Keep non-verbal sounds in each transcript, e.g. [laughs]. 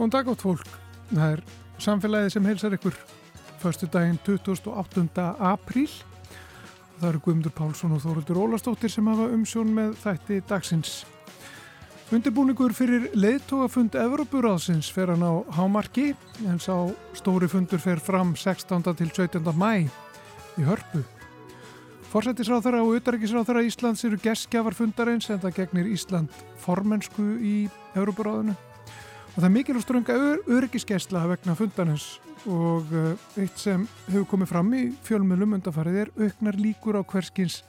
Góðan dag átt fólk. Það er samfélagið sem heilsar ykkur förstu daginn 28. apríl. Það eru Guðmundur Pálsson og Þóruldur Ólastóttir sem hafa umsjón með þætti dagsins. Undirbúningur fyrir leiðtógafund Evrópuráðsins fer hann á Hámarki en sá stóri fundur fer fram 16. til 17. mæ í Hörpu. Forsættisráþara og Utarækisráþara Íslands eru gerstgjafar fundarins en það gegnir Ísland formensku í Evrópuráðinu. Það er mikil og strönga öryggisgesla vegna fundarins og eh, eitt sem hefur komið fram í fjölmjölum undanfarið er auknar líkur á hverskins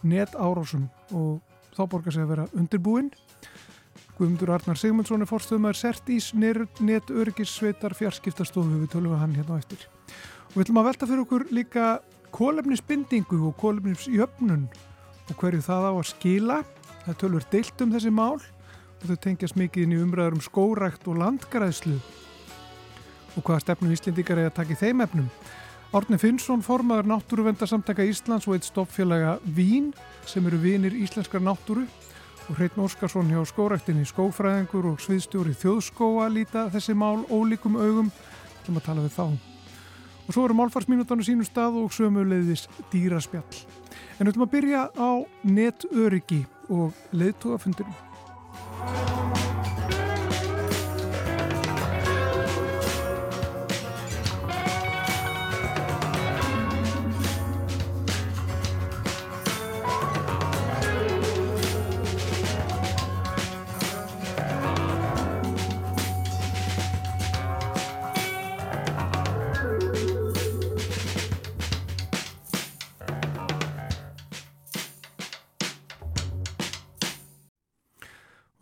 net árásum og þá borgar sig að vera undirbúinn. Guðmundur Arnar Sigmundsson er fórstöðumar Sertís net öryggissveitar fjarskiptastofu við tölum við hann hérna á eftir. Og við ætlum að velta fyrir okkur líka kólefnisbindingu og kólefnisjöfnun og hverju það á að skila. Það tölur deilt um þessi mál og þau tengjast mikið inn í umræður um skórækt og landgræðslu og hvaða stefnum Íslindikar er að taka í þeim efnum. Árni Finnsson, formaður Náttúruvendarsamtaka Íslands og eitt stoppfélaga Vín sem eru vinir íslenskar náttúru og Hreitn Óskarsson hjá skóræktinni skófræðingur og sviðstjóri þjóðskóa líta þessi mál ólíkum augum til að tala við þá. Og svo eru málfarsminútanu sínum stað og sömuleiðis dýraspjall. En við ætlum að byrja á netöryggi og Thank you.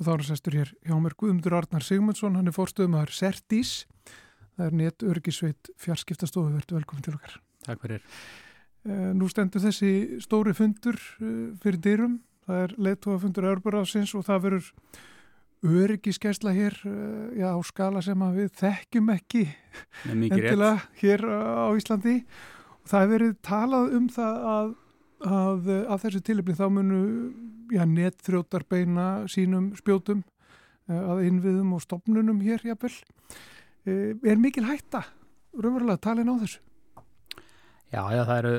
Þá er sestur hér hjá mér Guðmundur Arnar Sigmundsson, hann er fórstöðumar Sertís, það er nétt örgisveit fjarskiptastofu, verður velkomin til okkar. Takk fyrir. Eh, nú stendur þessi stóri fundur eh, fyrir dyrum, það er leittóafundur Örburáðsins og það verður örgiskesla hér eh, já, á skala sem við þekkjum ekki endilega hér á Íslandi. Og það hefur verið talað um það að að af þessu tilipni þá munu já, netþrjótar beina sínum spjótum uh, að innviðum og stopnunum hér jáfnvel. Uh, er mikil hætta raunverulega talin á þessu? Já, já, það eru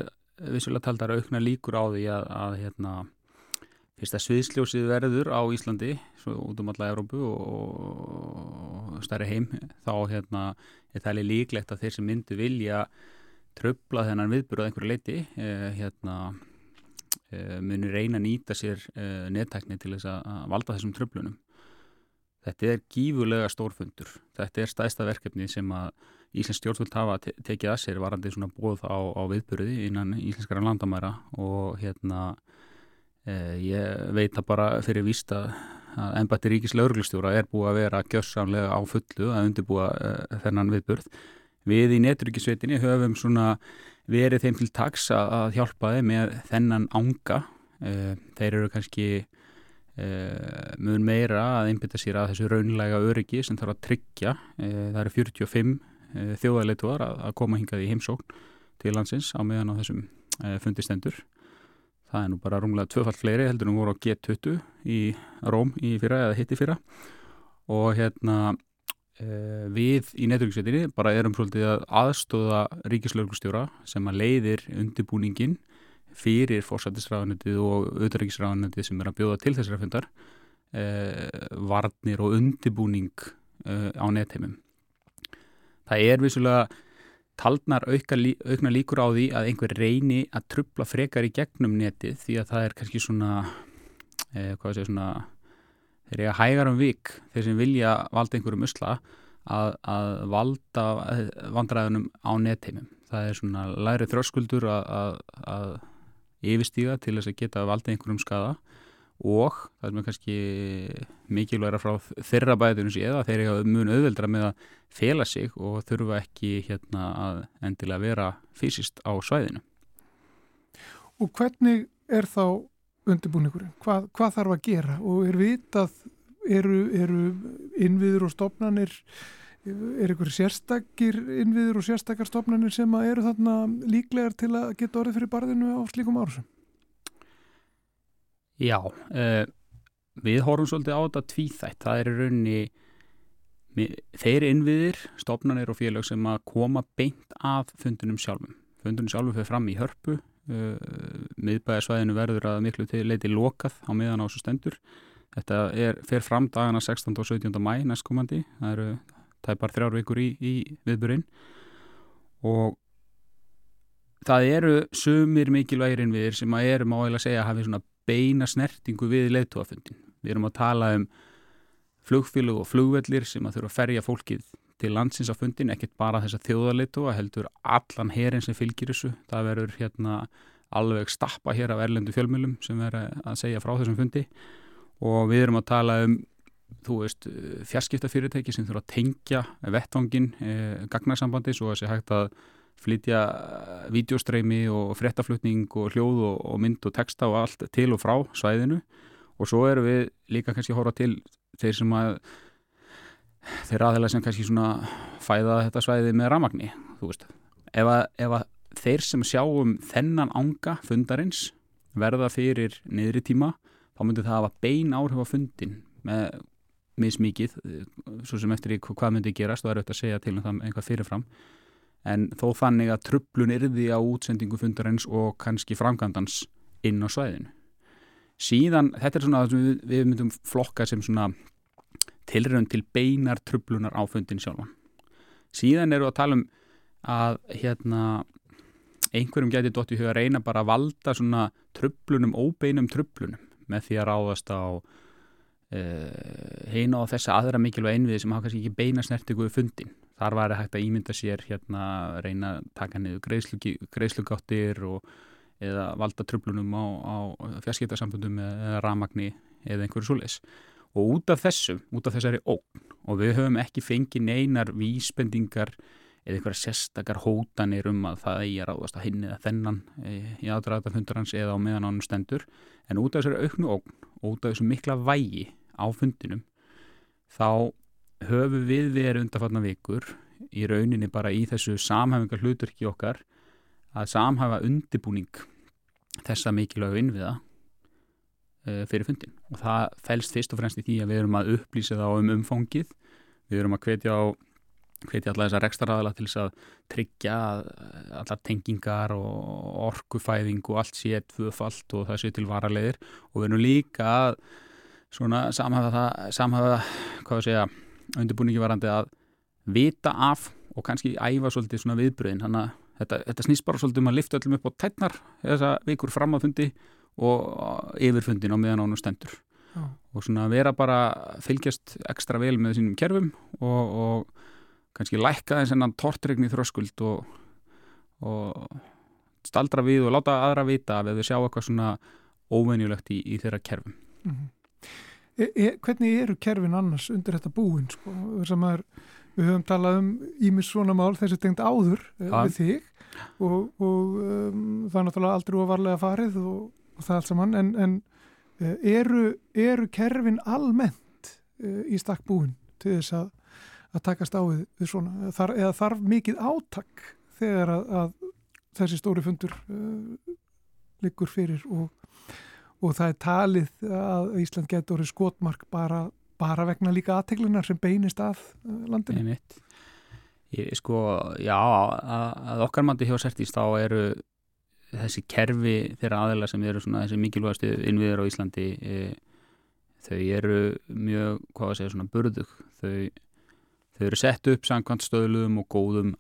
vissulega taldar aukna líkur á því að, að hérna, fyrst að sviðsljósið verður á Íslandi, svo út um alla Európu og stærri heim, þá hérna, er það líklegt að þeir sem myndu vilja tröfla þennan viðbúrað einhverju leiti, eh, hérna Eh, munir reyna að nýta sér eh, nettækni til þess að valda þessum tröflunum. Þetta er gífurlega stórfundur. Þetta er stæðsta verkefni sem að Íslensk stjórnvöld hafa te tekið að sér varandi svona bóð á, á viðbyrði innan íslenskara landamæra og hérna eh, ég veit að bara fyrir vísta að ennbætti ríkis lauruglistjóra er búið að vera gjörsamlega á fullu að undirbúa eh, þennan viðbyrð. Við í neturíkisveitinni höfum svona verið þeim til taks að hjálpa þeim með þennan ánga. Eh, þeir eru kannski uh, mun meira að einbita sér að þessu raunlega öryggi sem þarf að tryggja. Uh, það eru 45 uh, þjóðarleituar að, koma hingað í heimsókn til landsins á meðan á þessum fundistendur. Það er nú bara runglega tvöfall fleiri heldur en voru á G20 í Róm í fyrra eða hitti fyrra og hérna Eh, við í neturriksveitinni bara erum svolítið að aðstóða ríkislauglustjóra sem að leiðir undirbúningin fyrir fórsættisræðanöndið og auðvitaðríkisræðanöndið sem er að bjóða til þessari fundar eh, varnir og undirbúning eh, á netheimum. Það er vissulega taldnar auka, aukna líkur á því að einhver reyni að trubla frekar í gegnum netið því að það er kannski svona, eh, hvað sé svona þeir að hægar um vik þeir sem vilja valda einhverjum usla að, að valda vandræðunum á netteimum. Það er svona læri þröskuldur að, að, yfirstíga til þess að geta valda einhverjum skada og það er kannski mikilvægra frá þeirra bæðunum séð að þeir eru mjög auðveldra með að fela sig og þurfa ekki hérna að endilega vera fysiskt á svæðinu. Og hvernig er þá undirbúningurinn? Hvað, hvað þarf að gera? Og er vitað, eru, eru innviður og stopnanir, er einhverju sérstakir innviður og sérstakar stopnanir sem eru þarna líklegar til að geta orðið fyrir barðinu á slíkum árusum? Já, uh, við horfum svolítið á þetta tvíþætt. Það er raunni þeir innviðir, stofnanir og félag sem að koma beint af fundunum sjálfum. Fundunum sjálfum fyrir fram í hörpu, miðbæðarsvæðinu verður að miklu leiti lokað á miðan á þessu stendur. Þetta er, fer fram dagana 16. og 17. mæ næstkomandi, það eru tæpar þrjár vikur í, í viðburinn og það eru sumir mikilvægir innviðir sem að erum á að segja að hafi svona beina snertingu við leittóafundin. Við erum að tala um flugfílug og flugvellir sem að þurfa að ferja fólkið til landsins á fundin, ekkert bara þess að þjóðarleitu að heldur allan herin sem fylgir þessu. Það verður hérna alveg stappa hér af erlendu fjölmjölum sem verður að segja frá þessum fundi og við erum að tala um þú veist, fjarskiptafyrirtæki sem þurfa að tengja vettvangin eh, gagnarsambandi svo að sé hægt að flytja vídeostreimi og fréttaflutning og hljóð og, og mynd og texta og allt til og frá svæðinu og svo erum við líka kannski að hóra til þeir sem að þeir aðeins sem kannski svona fæða þetta svæði með ramagni þú veist, ef að, ef að þeir sem sjáum þennan ánga fundarins verða fyrir niðri tíma, þá myndir það hafa bein áhrif á fundin með mismikið, svo sem eftir hvað myndi gerast, þá er þetta að segja til um það einhvað fyrirfram, en þó þannig að trublun yrði á útsendingu fundarins og kannski framkvæmdans inn á svæðinu. Síðan, þetta er svona við, við myndum flokka sem svona tilrönd til beinar trublunar á fundin sjálfan. Síðan eru að tala um að hérna einhverjum geti dótt í huga reyna bara að valda svona trublunum, óbeinum trublunum með því að ráðast á uh, heina á þessa aðra mikilvæg einviði sem hafa kannski ekki beina snertikuðu fundin þar var það hægt að ímynda sér hérna reyna að taka niður greiðslugáttir og eða valda tröflunum á, á fjarskiptarsambundum eða ramagni eða einhverju svoleis og út af þessu, út af þessari ógn og við höfum ekki fengið neinar vísbendingar eða einhverja sérstakar hótanir um að það eigi að ráðast að hinni eða þennan e, í aðdraðata fundarhans eða á meðan ánum stendur. En út af þessari auknu ógn og út af þessu mikla vægi á fundinum þá höfum við verið undarfarnar vikur í rauninni bara í þessu samhæfingar hluturki okkar að samhafa undibúning þessa mikilvægu innviða fyrir fundin og það fælst fyrst og fremst í því að við erum að upplýsa það um umfóngið við erum að hvetja á hvetja allar þessar rekstaraðala til þess að tryggja allar tengingar og orkufæðing og allt sé tvöfalt og það sé til varalegir og við erum líka að svona samhafa samhafa, hvað við segja undirbúningi varandi að vita af og kannski æfa svolítið svona viðbröðin þannig að þetta, þetta snýst bara svolítið um að lifta öllum upp á tætnar þessa vikur fram að fundi og yfirfundin á meðan ánum stendur Já. og svona vera bara fylgjast ekstra vel með sínum kerfum og, og kannski lækka þess enn tortregni þröskuld og, og staldra við og láta aðra vita ef við sjá eitthvað svona óvenjulegt í, í þeirra kerfum mm -hmm. e, e, Hvernig eru kerfin annars undir þetta búin sko, er Við höfum talað um ímis svona mál þessi tengt áður ja. við þig og, og um, það er náttúrulega aldrei ofarlega farið og, og það allt saman en, en uh, eru, eru kerfin almennt uh, í stakk búin til þess að, að takast á við, við svona Þar, eða þarf mikið átak þegar að, að þessi stóri fundur uh, liggur fyrir og, og það er talið að Ísland getur skotmark bara, bara vegna líka aðteglunar sem beinist að landinu. Einmitt. Ég, sko, já, að, að okkar mandi hjá Sertís þá eru þessi kerfi þeirra aðeila sem eru svona þessi mikilvægastu innviður á Íslandi e, þau eru mjög, hvað að segja, svona burðug. Þau, þau eru sett upp samkvæmt stöðluðum og góðum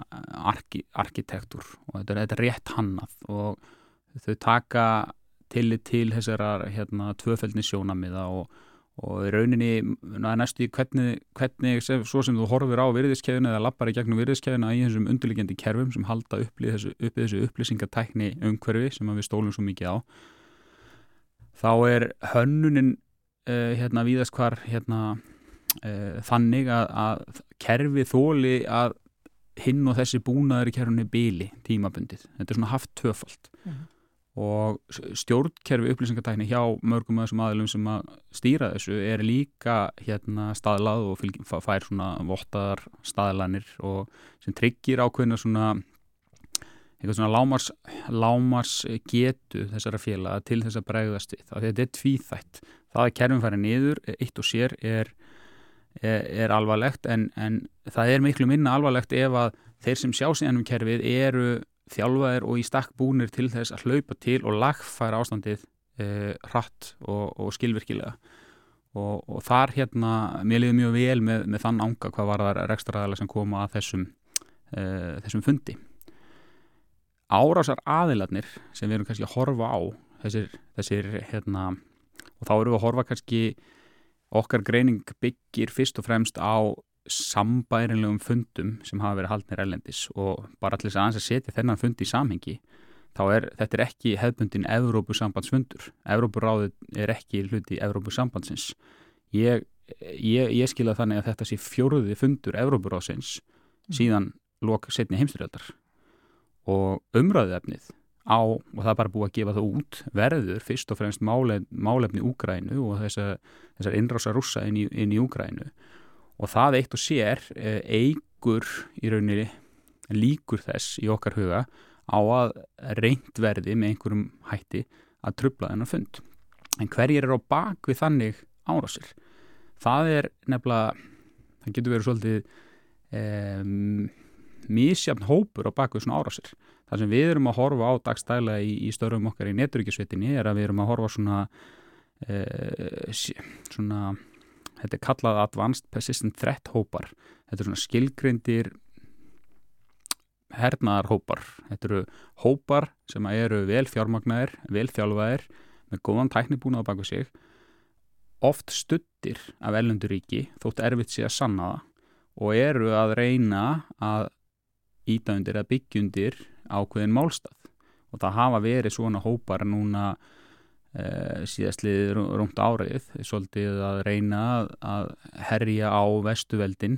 arki, arkitektur og þetta er, þetta rétt hannað og þau taka tillit til þessara hérna, tvöfældni sjónamiða og og rauninni næstu í hvernig, hvernig svo sem þú horfir á virðiskefina eða lappar í gegnum virðiskefina í þessum undirliggjandi kerfum sem halda upp í þessu, upp þessu upplýsingatækni umhverfi sem við stólum svo mikið á þá er hönnunin uh, hérna víðast hvar hérna uh, þannig að, að kerfi þóli að hinn og þessi búnaður í kerfunni bíli tímabundið, þetta er svona haft töfald mm -hmm og stjórnkerfi upplýsingatækni hjá mörgum af þessum aðlum sem að stýra þessu er líka hérna staðlað og fylg, fær svona vottaðar staðlanir og sem tryggir ákveðina svona eitthvað svona lámars, lámars getu þessara félaga til þess að bregðast við. Það er tvíþætt. Það að kerfin færi niður, eitt og sér er er, er alvarlegt en, en það er miklu minna alvarlegt ef að þeir sem sjá síðan um kerfið eru þjálfaðir og í stakk búnir til þess að hlaupa til og lagfæra ástandið eh, hratt og, og skilvirkilega. Og, og þar hérna mér liði mjög vel með, með þann ánga hvað var það rekstraræðilega sem koma að þessum, eh, þessum fundi. Árásar aðiladnir sem við erum kannski að horfa á þessir, þessir hérna og þá erum við að horfa kannski okkar greining byggir fyrst og fremst á sambærinlegum fundum sem hafa verið haldnir ellendis og bara til þess að aðeins að setja þennan fund í samhengi þá er þetta er ekki hefbundin Evrópusambandsfundur. Evrópuráðið er ekki hluti Evrópusambandsins. Ég, ég, ég skilja þannig að þetta sé fjóruði fundur Evrópuráðsins mm. síðan lok setni heimstyrjöldar og umræðið efnið á, og það er bara búið að gefa það út, verður fyrst og fremst málefni, málefni Úgrænu og þessar, þessar innrása rúsa inn í, inn í Úgrænu og það eitt og sér eh, eigur í rauninni líkur þess í okkar huga á að reynd verði með einhverjum hætti að trubla þennan fund. En hverjir er á bak við þannig árásir? Það er nefnilega, það getur verið svolítið um, mísjafn hópur á bak við svona árásir. Það sem við erum að horfa á dagstæla í, í störum okkar í neturíkisvitinni er að við erum að horfa svona, uh, svona þetta er kallað Advanced Persistent Threat hópar þetta er svona skilgrindir hernaðarhópar. Þetta eru hópar sem eru vel fjármagnaðir, vel þjálfaðir með góðan tæknibúna á baka sig oft stuttir af ellenduríki þótt erfitt sé að sanna það og eru að reyna að ídæfundir að byggjundir ákveðin málstað. Og það hafa verið svona hópar núna síðastlið rúmt árið svolítið að reyna að herja á vestuveldin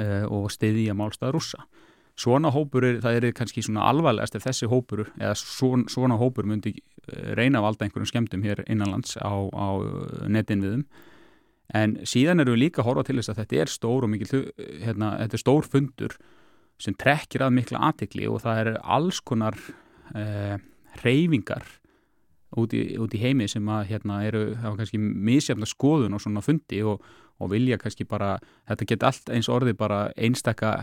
uh, og stiðja málstað rúsa. Svona hópur, er, það er kannski svona alvarlegast ef þessi hópur, eða svona, svona hópur myndi eh, reyna að valda einhverjum skemmtum hér innanlands á, á netinviðum en síðan eru við líka að horfa til þess að þetta er stór og mikil, hérna, þetta er stór fundur sem trekkir að mikla aðtikli og það er alls konar uh, reyfingar út í, út í heimi sem að hérna eru, hafa kannski misjafna skoðun og svona fundi og, og vilja kannski bara, þetta geta allt eins orði bara einstakka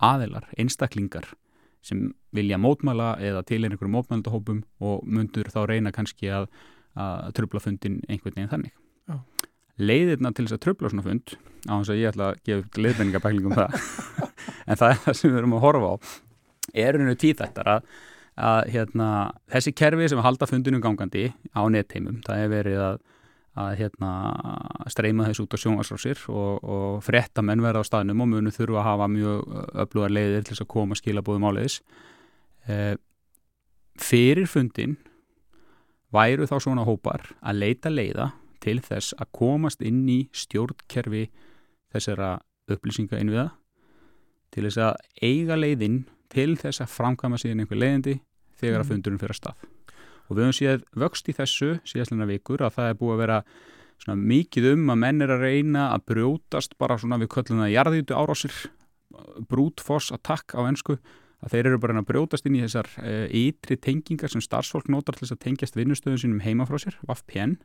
aðilar, einstaklingar sem vilja mótmæla eða til einhverjum mótmælendahópum og mundur þá reyna kannski að, að tröfla fundin einhvern veginn þannig. Já. Leiðirna til þess að tröfla svona fund, á þess að ég ætla að gefa leiðbenningabæklingum það, [laughs] en það er það sem við erum að horfa á, er einu tíðættar að að hérna, þessi kerfi sem halda fundinu gangandi á netteimum, það er verið að, að hérna, streyma þessu út á sjónvarsrásir og, og frétta menn verða á staðnum og munu þurfa að hafa mjög öflugar leiðir til þess að koma skilabóðum áleiðis. Eh, fyrir fundin væru þá svona hópar að leita leiða til þess að komast inn í stjórnkerfi þessara upplýsinga innviða til þess að eiga leiðinn til þess að framkama síðan einhver leiðindi þegar að mhm. fundurinn fyrir að stað. Og við höfum séð vöxt í þessu síðastlega vikur að það er búið að vera svona mikið um að menn er að reyna að brjótast bara svona við köllum að jarðjútu árásir, brútfoss attack á ennsku, að þeir eru bara að brjótast inn í þessar eh, ytri e, tengingar sem starfsfólk notar til þess að tengjast vinnustöðun sínum heima frá sér, vaffpjenn,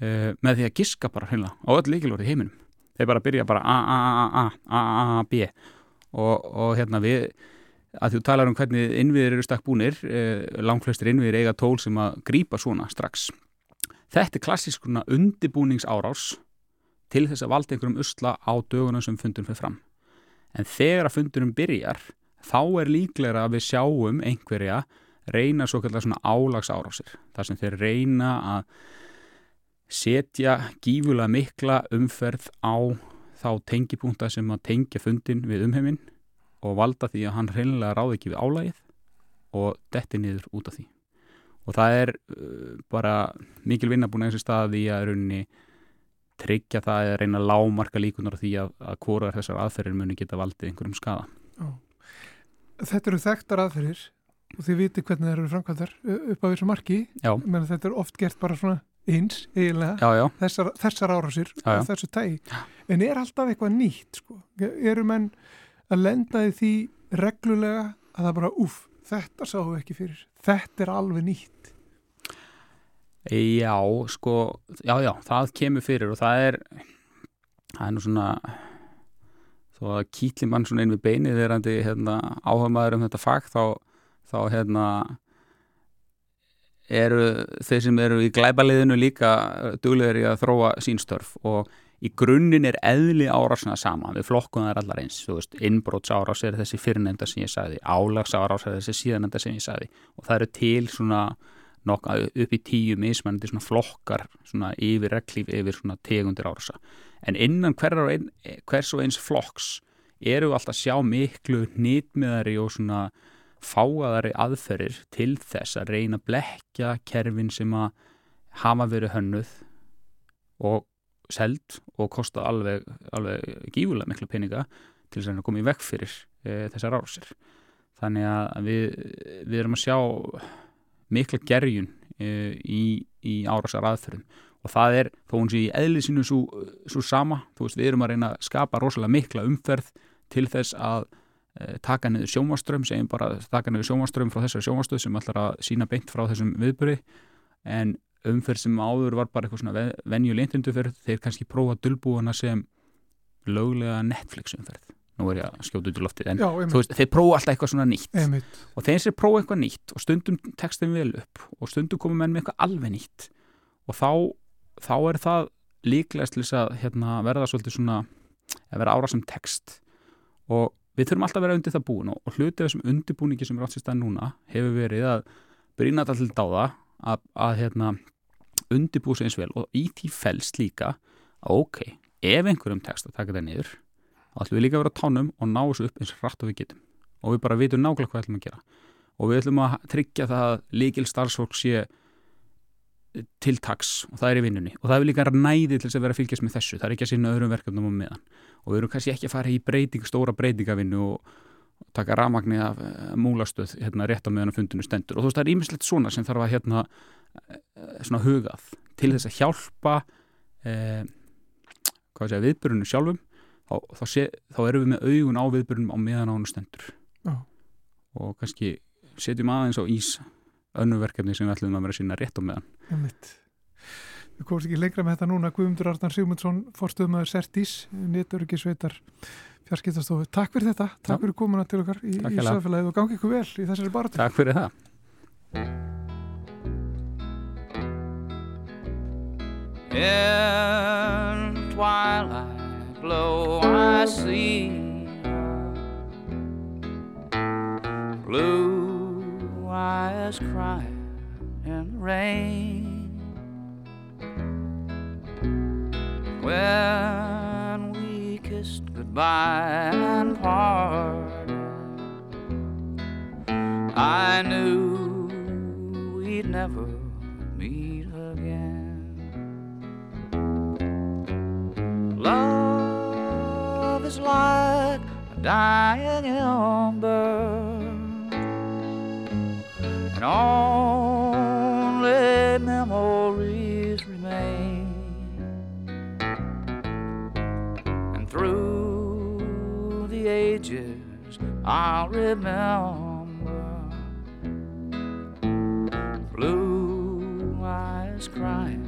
e, eh, með því að giska bara hérna á öll líkilvörði heiminum. Þeir bara byrja bara a-a-a-a-a-a-b og, og hérna við að þú talar um hvernig innviðir eru stakk búnir eh, langflestir innviðir eiga tól sem að grýpa svona strax. Þetta er klassískuna undibúningsárás til þess að valda einhverjum usla á dögunum sem fundunum fyrir fram. En þegar að fundunum byrjar þá er líklega að við sjáum einhverja reyna svo kallar svona álagsárásir þar sem þeir reyna að setja gífulega mikla umferð á þá tengipúnta sem að tengja fundin við umheiminn og valda því að hann reynilega ráði ekki við álægið og detti niður út af því. Og það er uh, bara mikil vinnabúin eins og staði að rauninni tryggja það eða reyna að lámarka líkunar því að, að hvora þessar aðferðir muni geta valdið einhverjum skada Já. Þetta eru þekktar aðferðir og þið viti hvernig það eru framkvæmdar upp á þessu marki. Menn þetta er oft gert bara svona eins eiginlega, já, já. Þessar, þessar árásir og þessu tægi en er alltaf eitthvað nýtt sko, eru menn að lenda í því reglulega að það bara, uff, þetta sáum við ekki fyrir. Þetta er alveg nýtt. Já, sko já, já, það kemur fyrir og það er það er nú svona þó að kýtli mann svona inn við beinið þeirrandi hérna, áhuga maður um þetta fag þá, þá hérna eru þeir sem eru í glæbaliðinu líka duglegur í að þróa sínstörf og í grunninn er eðli árásina sama við flokkum það er allar eins, þú veist innbróts árás er þessi fyrirnenda sem ég sagði álags árás er þessi síðanenda sem ég sagði. Og það eru til svona nokka upp í tíu mismænandi svona flokkar svona yfir reglíf yfir svona tegundir árása. En innan hver ein, hvers og eins flokks eru alltaf sjá miklu nýtmiðari og svona fáaðari aðferir til þess að reyna að blekja kerfin sem að hafa verið hönnuð og seld og kosta alveg, alveg gífulega miklu peninga til þess að koma í vekk fyrir e, þessar árásir. Þannig að við, við erum að sjá mikla gerjun e, í, í árásar aðferðum og það er, þó hún sé í eðlisinu svo sama, þú veist, við erum að reyna að skapa rosalega mikla umferð til þess að e, taka niður sjómaström, segjum bara taka niður sjómaström frá þessari sjómastöð sem ætlar að sína beint frá þessum viðböri en umferð sem áður var bara eitthvað svona venjulegintunduferð, þeir kannski prófa dölbúana sem löglega Netflix umferð. Nú er ég að skjóta út í loftið en Já, veist, þeir prófa alltaf eitthvað svona nýtt. Einmitt. og þeir sem prófa eitthvað nýtt og stundum textum vel upp og stundum komum menn með eitthvað alveg nýtt og þá, þá er það líklegast til þess að hérna, verða svolítið svona að vera ára sem text. Og við þurfum alltaf að vera undir það búin og, og hlutið þessum undirbúningi sem er átt sér stað núna hefur verið að brína alltaf til dáða að, að hérna, undirbúið sér eins vel og í því fælst líka að ok, ef einhverjum text að taka það niður þá ætlum við líka að vera tánum og ná þessu upp eins rætt og við getum. Og við bara vitum nákvæmlega hvað ætlum að gera. Og við ætlum að tryggja það að líkil starfsfólk sé tiltaks og það er í vinnunni. Og það er líka næði til þess að vera að fylgjast með þessu. Það er ekki að sinna öðrum verkefnum á meðan. Og við erum kannski ekki að fara í breyting, stóra breytingavinnu og taka ramagnir af múlastöð hérna rétt á meðan að fundinu stendur. Og þú veist það er ímislegt svona sem þarf að hérna svona hugað til þess að hjálpa eh, hvað sé að viðbörunum sjálfum þá, þá, sé, þá erum við með augun á viðbörunum á meðan á hann stendur. Já. og kannski setjum aðeins á ís önnu verkefni sem við ætlum að vera að sína rétt á meðan. Einmitt. Við komumst ekki lengra með þetta núna. Guðmundur Arnar Sigmundsson, forstöðumæður Sertís Nétturikisveitar fjarskiptastofu. Takk fyrir þetta, takk Já. fyrir komuna til okkar í, í samfélagið og gangi ykkur vel í þessari baratu. Takk fyrir það In twilight glow I see blue eyes crying in the rain. When we goodbye and parted, I knew we'd never meet again. Love is like a dying ember, and only I'll remember. Blue eyes crying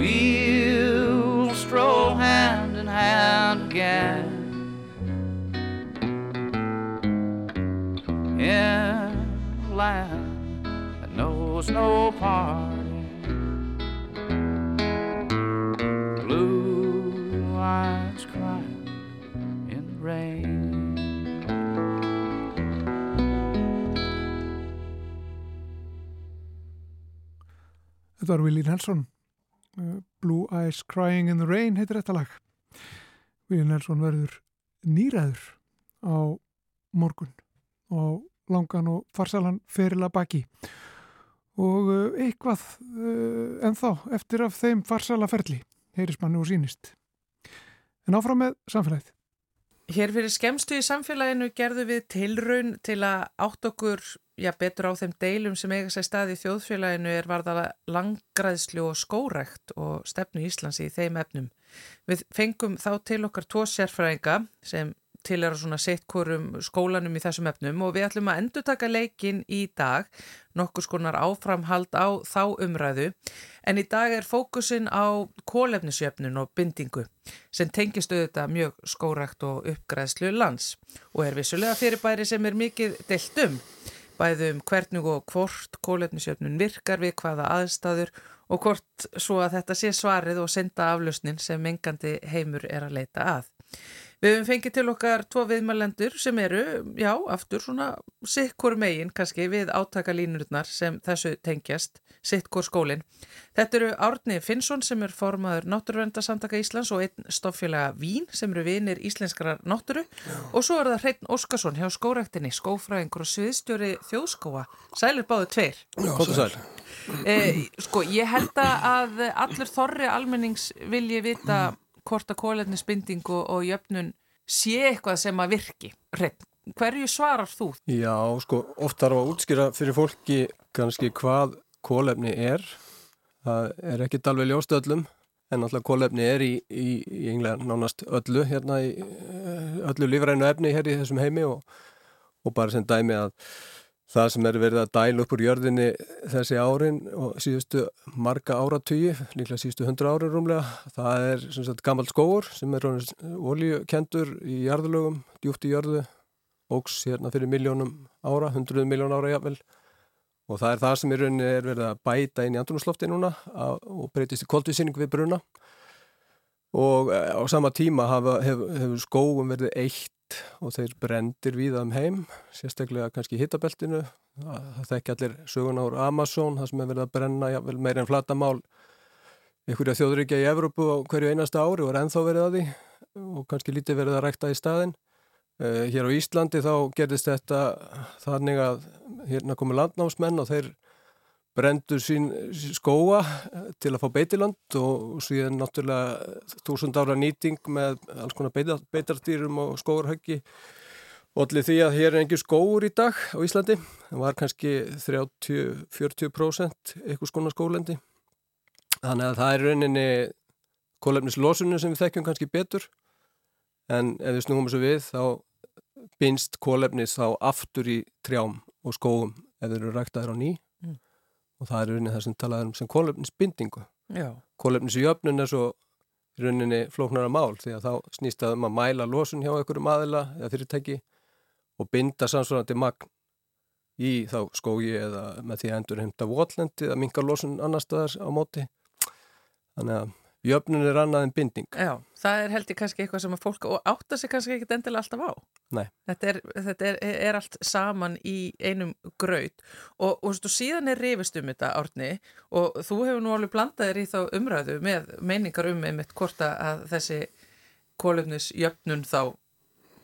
we'll stroll hand in hand again. In a land that knows no parting, blue eyes crying in the rain. Þetta var Willi Nelson Blue Eyes Crying in the Rain heitir þetta lag. Willi Nelson verður nýræður á morgun og langan og farsalan ferila baki og uh, eitthvað uh, en þá eftir af þeim farsala ferli heyrismannu og sínist. En áfram með samfélagið. Hér fyrir skemstu í samfélaginu gerðu við tilraun til að átt okkur já, betur á þeim deilum sem eiga sér stað í þjóðfélaginu er varðala langræðslu og skórekt og stefnu Íslands í þeim efnum. Við fengum þá til okkar tvo sérfræðinga sem til er að svona sett hvorum skólanum í þessum efnum og við ætlum að endur taka leikin í dag, nokkur skonar áframhald á þá umræðu en í dag er fókusin á kólefnisjöfnun og bindingu sem tengist auðvitað mjög skórakt og uppgræðslu lands og er vissulega fyrirbæri sem er mikið deilt um, bæðum hvernig og hvort kólefnisjöfnun virkar við hvaða aðstæður og hvort svo að þetta sé svarið og senda aflusnin sem engandi heimur er að leita að. Við hefum fengið til okkar tvo viðmælendur sem eru, já, aftur svona sikkur megin kannski við átakalínurnar sem þessu tengjast, sikkur skólinn. Þetta eru Árni Finnsson sem er formaður Náttúruverndarsamtaka Íslands og einn stoffélaga Vín sem eru vinir íslenskrar náttúru og svo er það Hreitn Óskarsson hjá skórektinni, skófræðingur og sviðstjóri þjóðskóa. Sælir báðu tveir. Já, sæl. Eh, sko, ég held að allur þorri almennings vilji vita hvort að kólefnisbinding og, og jöfnun sé eitthvað sem að virki hrepp. Hverju svarar þú? Já, sko, oft þarf að útskýra fyrir fólki kannski hvað kólefni er. Það er ekkit alveg ljóst öllum, en alltaf kólefni er í, í, í englega nánast öllu, hérna í öllu lífrænu efni hér í þessum heimi og, og bara sem dæmi að það sem er verið að dæla upp úr jörðinni þessi árin og síðustu marga áratöyu, líklega síðustu hundra árin rúmlega, það er sagt gammal skóur sem er oljukendur í jarðulögum, djúft í jörðu ógs hérna fyrir miljónum ára, hundruð miljón ára jáfnvel og það er það sem í rauninni er verið að bæta inn í andrunaslofti núna og breytist í koldvísýning við bruna. Og eh, á sama tíma hefur hef, hef skóum verið eitt og þeir brendir víða um heim, sérstaklega kannski hittabeltinu, það þekki allir sögun ára Amazon, það sem er verið að brenna ja, meira en flatamál einhverja þjóðrykja í Evrópu á hverju einasta ári og er enþá verið að því og kannski lítið verið að rækta í staðin. Uh, hér á Íslandi þá gerðist þetta þannig að hérna komu landnámsmenn og þeir brendur sín skóa til að fá beitiland og síðan náttúrulega þúsund ára nýting með alls konar beitartýrum og skóarhöggi og allir því að hér er engin skóur í dag á Íslandi. Það var kannski 30-40% eitthvað skona skólendi þannig að það er rauninni kólefnislosunum sem við þekkjum kannski betur. En ef við snúum þessu við þá binst kólefnis þá aftur í trjám og skóum ef þeir eru ræktaðir á ný og það er rauninni það sem talaður um sem kólefnisbindingu. Kólefnisjöfnun er svo rauninni flóknara mál því að þá snýst að um að mæla losun hjá einhverjum aðila eða fyrirtæki og binda samsvarandi magn í þá skógi eða með því að endur heimta votlendi eða minga losun annar staðar á móti. Þannig að jöfnun er annað en binding. Já, það er held ég kannski eitthvað sem að fólk átta sig kannski ekkit endilega alltaf á. Nei. Þetta er, þetta er, er allt saman í einum graut og, og stu, síðan er rifist um þetta árni og þú hefur nú alveg blandaðir í þá umræðu með meiningar um einmitt hvort að þessi kólumnis jöfnun þá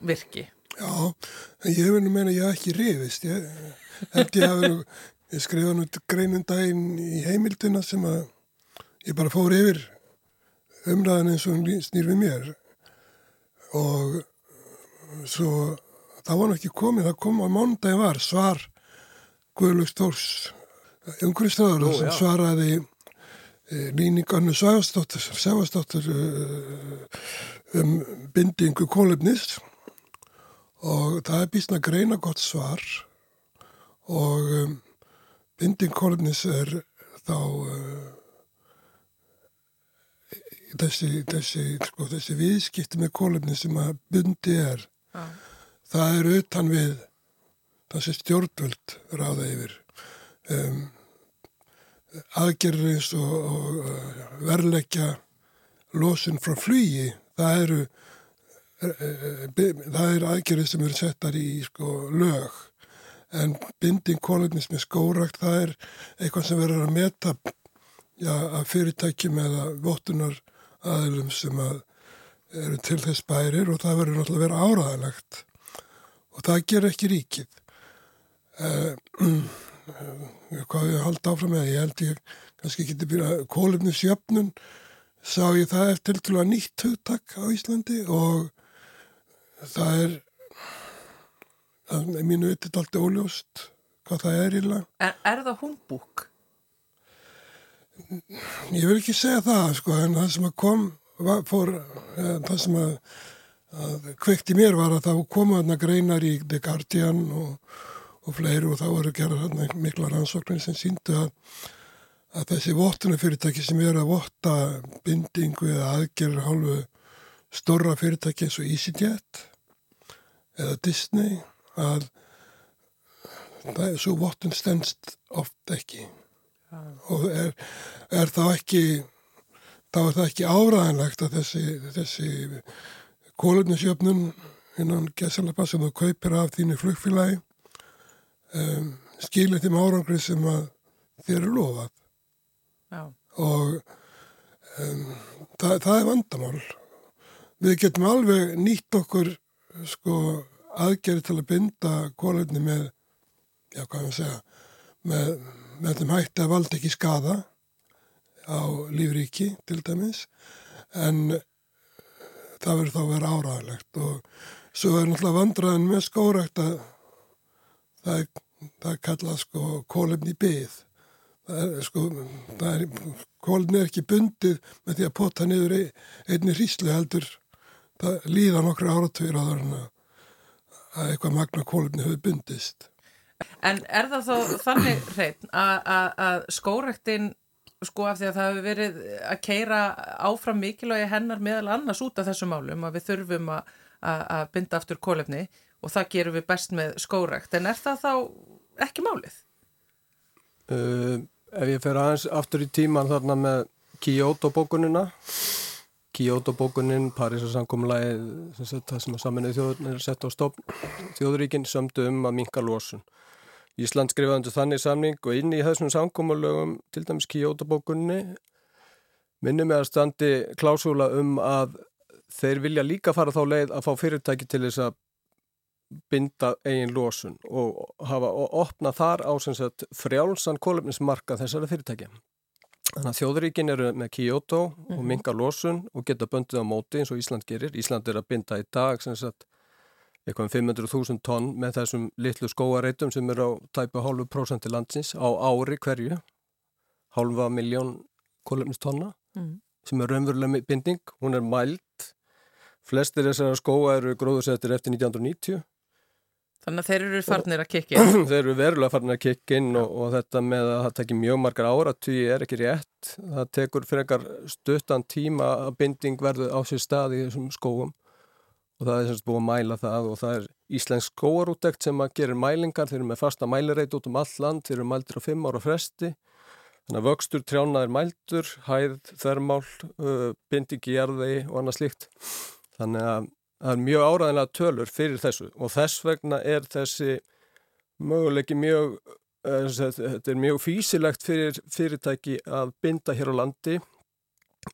virki. Já, en ég hefur nú meina ég ekki rifist. Ég held ég hafi nú, ég skrifa nú greinundaginn í heimildina sem að ég bara fór yfir umræðan eins og hún snýr við mér. Og svo það var náttúrulega ekki komið, það kom á mándagi var svar Guðlug Stórs umhverfistöður sem svaraði e, líningarnu Sæfastóttur e, um bindingu kólefnis og það er býstna greina gott svar. Og um, binding kólefnis er þá uh, þessi, þessi, sko, þessi viðskipti með kólefni sem að bundi er ah. það er utan við þessi stjórnvöld ráða yfir um, aðgerður eins og, og uh, verleggja losun frá flugi það eru uh, uh, það eru aðgerður sem eru settar í sko, lög en binding kólefnis með skórakt það er eitthvað sem verður að meta já, að fyrirtækjum eða vottunar aðlum sem að eru til þess bærir og það verður náttúrulega að vera áraðanlegt og það ger ekki ríkið. Uh, [clears throat] hvað ég haldi áfram með, ég held ég kannski geti byrjað kólefnisjöfnun, sá ég það eftir til að nýtt hugtak á Íslandi og það er, það er mínu vitið alltaf óljóst hvað það er í lag. Er, er það humbúk? Ég vil ekki segja það, sko, en það sem að kom, var, fór, eh, það sem að, að kvekti mér var að það komu þarna greinar í The Guardian og, og fleiri og þá voru gerað þarna mikla rannsóknir sem síndu að, að þessi vottunafyrirtæki sem eru að votta bindingu eða aðgerður hálfu stórra fyrirtæki eins og EasyJet eða Disney að það er svo vottun stendst oft ekki og er, er þá ekki þá er það ekki áræðanlegt að þessi, þessi kólefnisjöfnun innan gesalapa sem þú kaupir af þínu flugfélagi um, skilir þeim árangri sem að þér eru lofað Já. og um, það, það er vandamál við getum alveg nýtt okkur sko aðgerði til að binda kólefni með já hvað ég segja með með þeim hætti að valda ekki skada á lífríki til dæmis en það verður þá að vera áræðilegt og svo er náttúrulega vandraðin með skórækt að það er, það er kallað sko kólefni byð það er sko það er, kólefni er ekki bundið með því að pota niður einni hríslu heldur það líða nokkru áratvíra að að eitthvað magna kólefni hefur bundist En er það þá þannig hreitn að skórektin sko af því að það hefur verið að keira áfram mikilvægi hennar meðal annars út af þessum málum að við þurfum að binda aftur kólefni og það gerum við best með skórekt en er það þá ekki málið? Uh, ef ég fer aðeins aftur í tíman þarna með Kyoto bókunina Kyoto bókunin, Parísar samkomlæði það sem að saminuði þjóðurinn er sett á stofn þjóðuríkinn sömdu um að minka losun Ísland skrifaði undir þannig samning og inn í þessum samkómalögum, til dæmis Kyoto-bókunni, minnum með að standi klásúla um að þeir vilja líka fara þá leið að fá fyrirtæki til þess að binda eigin lósun og hafa og opna þar á frjálsan kólefnismarka þessara fyrirtæki. Þannig að þjóðuríkin eru með Kyoto mm -hmm. og mhm. minga lósun og geta böndið á móti eins og Ísland gerir. Ísland er að binda í dag eitthvað um 500.000 tonn með þessum litlu skóareitum sem eru á tæpa hálfu prósenti landsins á ári hverju hálfa miljón kólumnistonna mm. sem er raunverulega binding, hún er mælt flestir þessara skóa eru gróðursettir eftir 1990 Þannig að þeir eru farnir að kikki inn. [clears throat] Þeir eru verulega farnir að kikki inn og, og þetta með að það tekir mjög margar ára því er ekki rétt, það tekur frekar stuttan tíma að binding verður á sér stað í þessum skóum og það er semst búið að mæla það og það er Íslensk skóarúttekt sem að gerir mælingar, þeir eru með fasta mælireit út um all land, þeir eru mældir á fimm ára fresti. Þannig að vöxtur trjána er mældur, hæð, þermál uh, bindingi, jarði og annað slíkt. Þannig að það er mjög áræðinlega tölur fyrir þessu og þess vegna er þessi möguleiki mjög uh, þetta er mjög físilegt fyrir fyrirtæki að binda hér á landi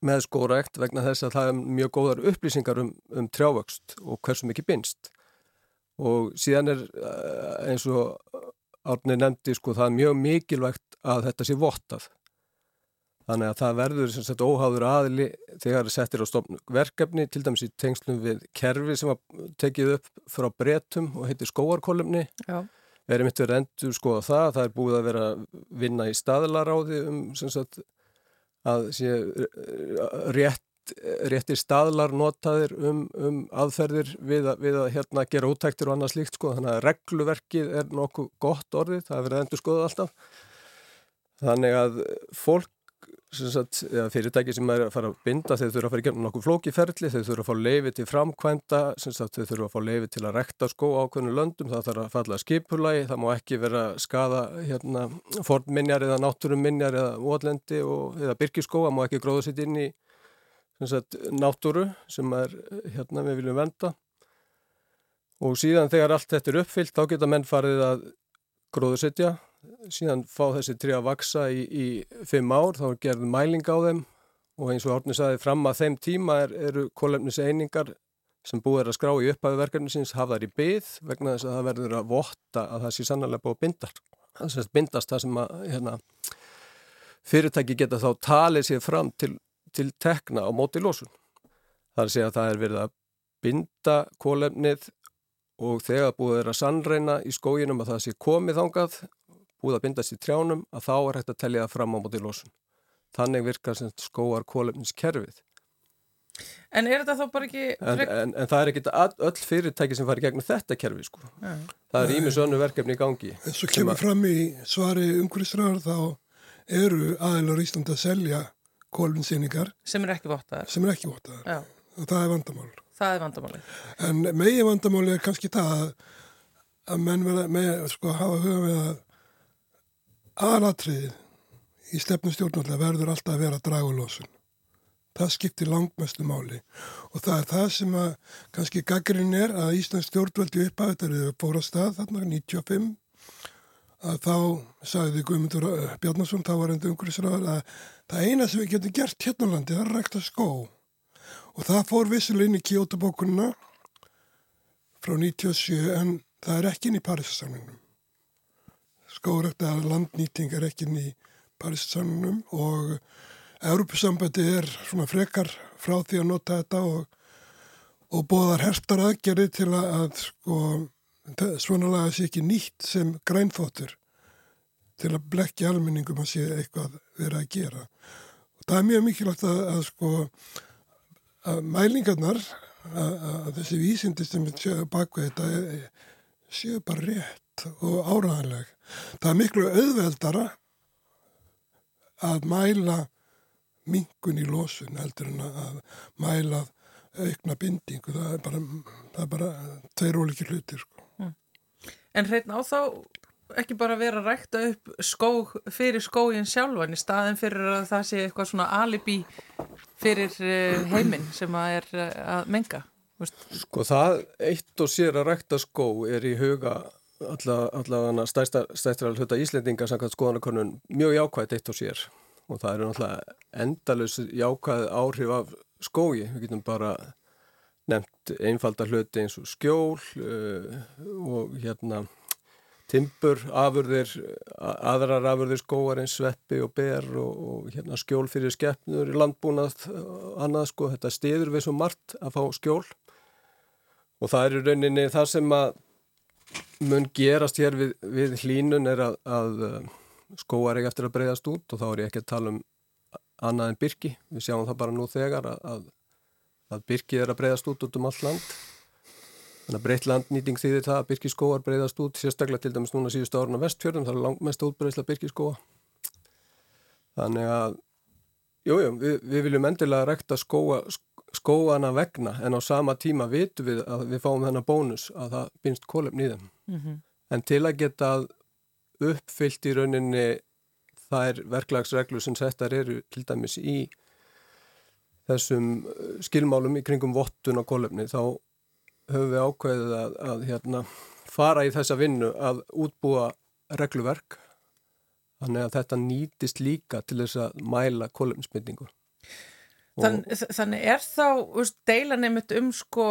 með skórækt vegna þess að það er mjög góðar upplýsingar um, um trjávöxt og hversu mikið binst. Og síðan er eh, eins og árni nefndi sko það er mjög mikilvægt að þetta sé vottað þannig að það verður sem sagt óháður aðli þegar það settir á stofn verkefni til dæmis í tengslum við kerfi sem að tekið upp frá bretum og heitir skóarkolumni verið mitt verið endur skoða það það er búið að vera vinna í staðlaráði um sem sagt að sé rétt, réttir staðlar notaðir um, um aðferðir við að, við að hérna, gera útæktir og annað slíkt sko. þannig að regluverkið er nokkuð gott orðið, það er verið endur skoða alltaf. Þannig að fólk Sagt, fyrirtæki sem er að fara að binda þeir þurfa að fara í gefnum nokkuð flókiferli þeir þurfa að fá leifi til framkvæmda sagt, þeir þurfa að fá leifi til að rekta skó ákveðinu löndum það þarf að falla skipulagi það má ekki vera skada hérna, fornminjar eða náttúruminjar eða óallendi eða byrkiskó það má ekki gróða sitt inn í sagt, náttúru sem er, hérna, við viljum venda og síðan þegar allt þetta er uppfyllt þá geta menn farið að gróðusetja síðan fá þessi trí að vaksa í, í fimm ár, þá er gerð mæling á þeim og eins og Árni saði fram að þeim tíma er, eru kólefniseiningar sem búið er að skrá í upphæðu verkefnisins hafa þær í byð vegna þess að það verður að votta að það sé sannlega búið að bindast. Það sem bindast það sem að hérna, fyrirtæki geta þá talið sér fram til, til tekna á móti lósun. Það er að segja að það er verið að binda kólefnið og þegar búið er að sannreina í skóginum að það sé komið þangað, búið að bindast í trjánum, að þá er hægt að tellja það fram á móti lósun. Þannig virkar skóar kólefniskerfið. En er þetta þá bara ekki... En, en, en það er ekki öll fyrirtæki sem fari gegnum þetta kerfi sko. Ja. Það er ímis önnu verkefni í gangi. En svo kemur fram í svari umhverfisræðar þá eru aðeinar í Íslandi að selja kólfinsýningar. Sem er ekki vottaðar. Sem er ekki vottaðar. Já. Og það er vandamál. Það er vandamáli. En megi vandamáli er kannski það að, að menn verða með sko hafa huga með að aðalatriðið í stefnum stjórnarlega verður alltaf að vera dragulósun. Það skiptir langmestu máli. Og það er það sem að kannski gaggrinn er að Íslands stjórnvöldi upphættar eru fóra stað þarna 95 að þá sagði Guðmundur eh, Bjarnason, þá var endur umhverfisraður að það eina sem við getum gert hérna á landi er að rækta skó. Og það fór vissileg inn í Kyoto-bókununa frá 97 en það er ekki inn í Parísasamningnum. Skórækta landnýting er ekki inn í Parísasamningnum og Europasambandi er svona frekar frá því að nota þetta og, og bóðar herftar aðgerði til að, að sko, svona laga sér ekki nýtt sem grænfóttur til að blekja almenningum að sé eitthvað verið að gera. Og það er mjög mikilvægt að, að sko að mælingarnar að, að þessi vísindi sem séu baka þetta séu bara rétt og áraðanleg. Það er miklu auðveldara að mæla mingun í losun heldur en að mæla aukna bindingu. Það er bara, það er bara tveir óliki hlutir. Sko. Mm. En hreitna á þá ekki bara vera að rækta upp skó fyrir skóin sjálfan í staðin fyrir að það sé eitthvað svona alibi fyrir eh, heiminn sem að er eh, að menga? Sko það eitt og sér að rækta skó er í huga allavega stæstra hluta Íslendinga samkvæmt skoðanakonun mjög jákvægt eitt og sér. Og það eru náttúrulega endalus jákvæð áhrif af skói, við getum bara nefnt einfalda hluti eins og skjól uh, og hérna timpur, afurðir, aðrar afurðir skóar eins sveppi og ber og, og hérna skjól fyrir skeppnur í landbúnað, annað sko, þetta stiður við svo margt að fá skjól. Og það er í rauninni það sem að mun gerast hér við, við hlínun er að, að skóar ekki eftir að breyðast út og þá er ég ekki að tala um annað en byrki, við sjáum það bara nú þegar að, að, byrki er að breyðast út út um all land. Þannig að breytt landnýting þýðir það að byrki skóar breyðast út sérstaklega til dæmis núna síðustu árun á vestfjörðum það er langmest útbreyðsla byrki skóa þannig að jújú, jú, við, við viljum endilega rekta skóa, skóana vegna en á sama tíma vitum við að við fáum þennan bónus að það bynst kólefn í þeim mm -hmm. en til að geta uppfyllt í rauninni þær verklagsreglur sem settar eru til dæmis í þessum uh, skilmálum í kringum vottun og kólefni þá höfum við ákveðið að, að hérna, fara í þessa vinnu að útbúa regluverk þannig að þetta nýtist líka til þess að mæla kólefnismyndingu Þann, Þannig er þá deilan einmitt um sko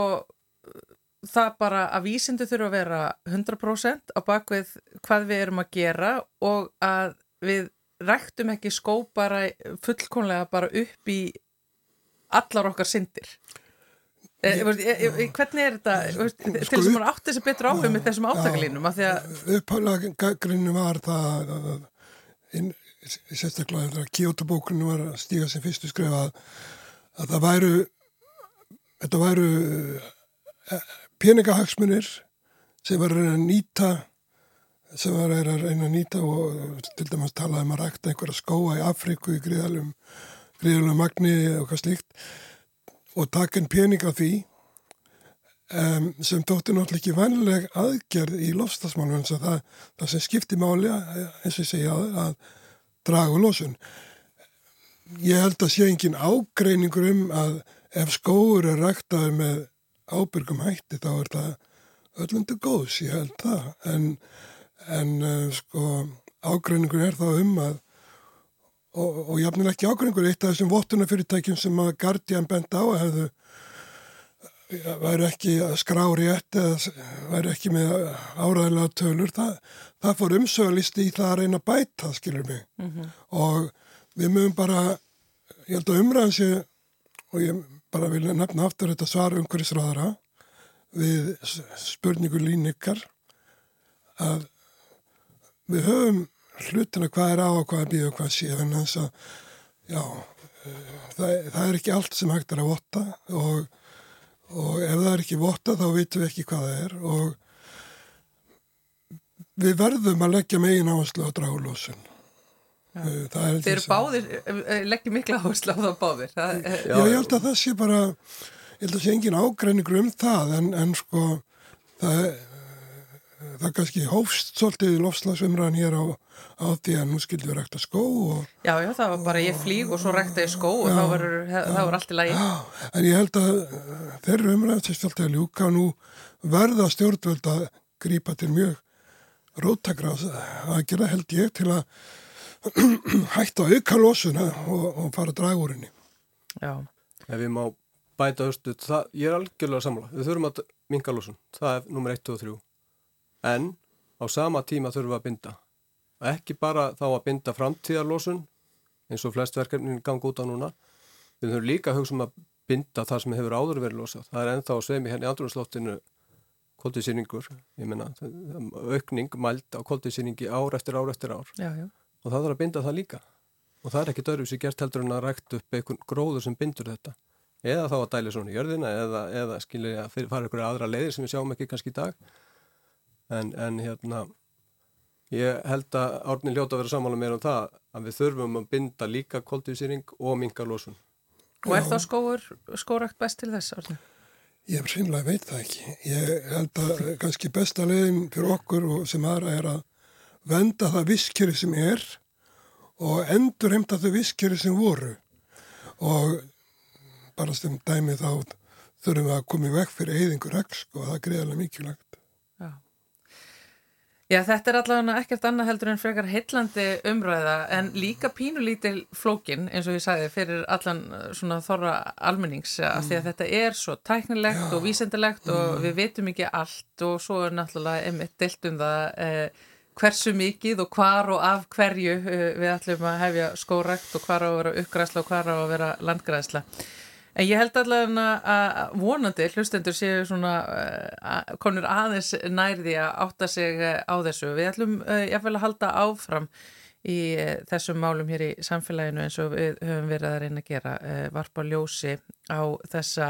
það bara að vísindu þurfa að vera 100% á bakvið hvað við erum að gera og að við ræktum ekki skó bara fullkonlega bara upp í allar okkar syndir. E, e, e, hvernig er þetta sko, til þess að maður átti þessi betra áfum með þessum átakalínum uppháðlega grunni var það inn, sérstaklega þegar Kyoto-bókunum var að stíga sem fyrstu skrifa að, að það væru þetta væru peningahagsmunir sem var að reyna að nýta sem var að reyna að nýta og til dæmis talaði um að rækta einhverja skóa í Afriku í gríðalum gríðalum magni og hvað slíkt. Og taka einn pening af því um, sem tótti náttúrulega ekki vanleg aðgerð í lofstafsmálum og það, það sem skipti máli eins og ég segja að draga úr losun. Ég held að sé engin ágreiningur um að ef skóur er ræktaði með ábyrgum hætti þá er það öllundu góðs, ég held það. En, en uh, sko ágreiningur er þá um að og, og jafnilega ekki ágreiningur eitt af þessum vottunafyrirtækjum sem að Guardian bent á hefðu ja, væri ekki að skrá rétt eða væri ekki með áræðilega tölur það, það fór umsöðalisti í það að reyna bæta skilur mig. Og við mögum bara ég held að umræðan sé og ég bara vil nefna aftur þetta svar umhverfisráðara við spurningu lín ykkar að við höfum hlutina hvað er á og hvað er býð og hvað sé þess að já, eh, það, það er ekki allt sem hægt er að votta og, og ef það er ekki votta þá veitum við ekki hvað það er. Og við verðum að leggja megin áherslu á dráulósun Eh, það er báðir, eh, leggjum mikla áherslu á það báðir. Það, eh, Já, ég held að það sé bara, ég held að sé engin ágreiningur um það en, en sko það, það kannski hófst svolítið lofslagsumræðan hér á, á því að nú skildum við rækta skó og já, já, það var bara ég flýg og svo rekta ég skó og þá var, þá var allt í lagi. já, en ég held að uh, þeirra umræðan sem stjálta að ljúka nú verða stjórnvöld að grípa til mjög róttakra að gera held ég til að [clears throat] hætta auka losuna og, og fara að draga úr henni. Já, Ef ég má bæta höstu, það, ég er algjörlega samla. Við þurfum að minga lósun. Það er nummer 1 og 3. En á sama tíma þurfum við að binda. Ekki bara þá að binda framtíðarlósun eins og flest verkefnin ganga út á núna. Við þurfum líka að hugsa um að binda það sem hefur áður verið losað. Það er ennþá sveimi hérna í andrunnslottinu koldisýningur. Ég menna, aukning mælt á koldisýningi ár eftir ár eftir ár já, já. og það þarf að binda það líka og það er ekki dörfum sem gert heldur en að rækt upp einhvern gróður sem bindur þetta eða þá að dæli svona í jörðina eða, eða skilja að fara ykkur aðra leiðir sem við sjáum ekki kannski í dag en, en hérna ég held að árni ljóta að vera samála meira um það að við þurfum að binda líka koldvísýring og minga losun Og er þá skóur, skórakt best til þess, Árni? Ég sínlega veit það ekki. Ég held að kannski besta leiðin fyrir okkur og sem aðra er að venda það visskjöri sem er og endur heimta þau visskjöri sem voru. Og bara sem dæmi þá þurfum við að koma í vekk fyrir eyðingur regl og það er greiðarlega mikilvægt. Já. Já, þetta er allavega ekkert annað heldur en frekar heillandi umræða en líka pínulítil flókin eins og ég sagði fyrir allan uh, svona þorra almennings af því að þetta er svo tæknilegt og vísendilegt og við vitum ekki allt og svo er náttúrulega einmitt deilt um það eh, hversu mikið og hvar og af hverju eh, við ætlum að hefja skórekt og hvar á að vera uppgræsla og hvar á að vera landgræsla. En ég held allavega að vonandi hlustendur séu svona uh, konur aðeins nærði að átta sig uh, á þessu. Við ætlum uh, jáfnvel að halda áfram í þessum málum hér í samfélaginu eins og við höfum verið að reyna að gera varpa ljósi á þessa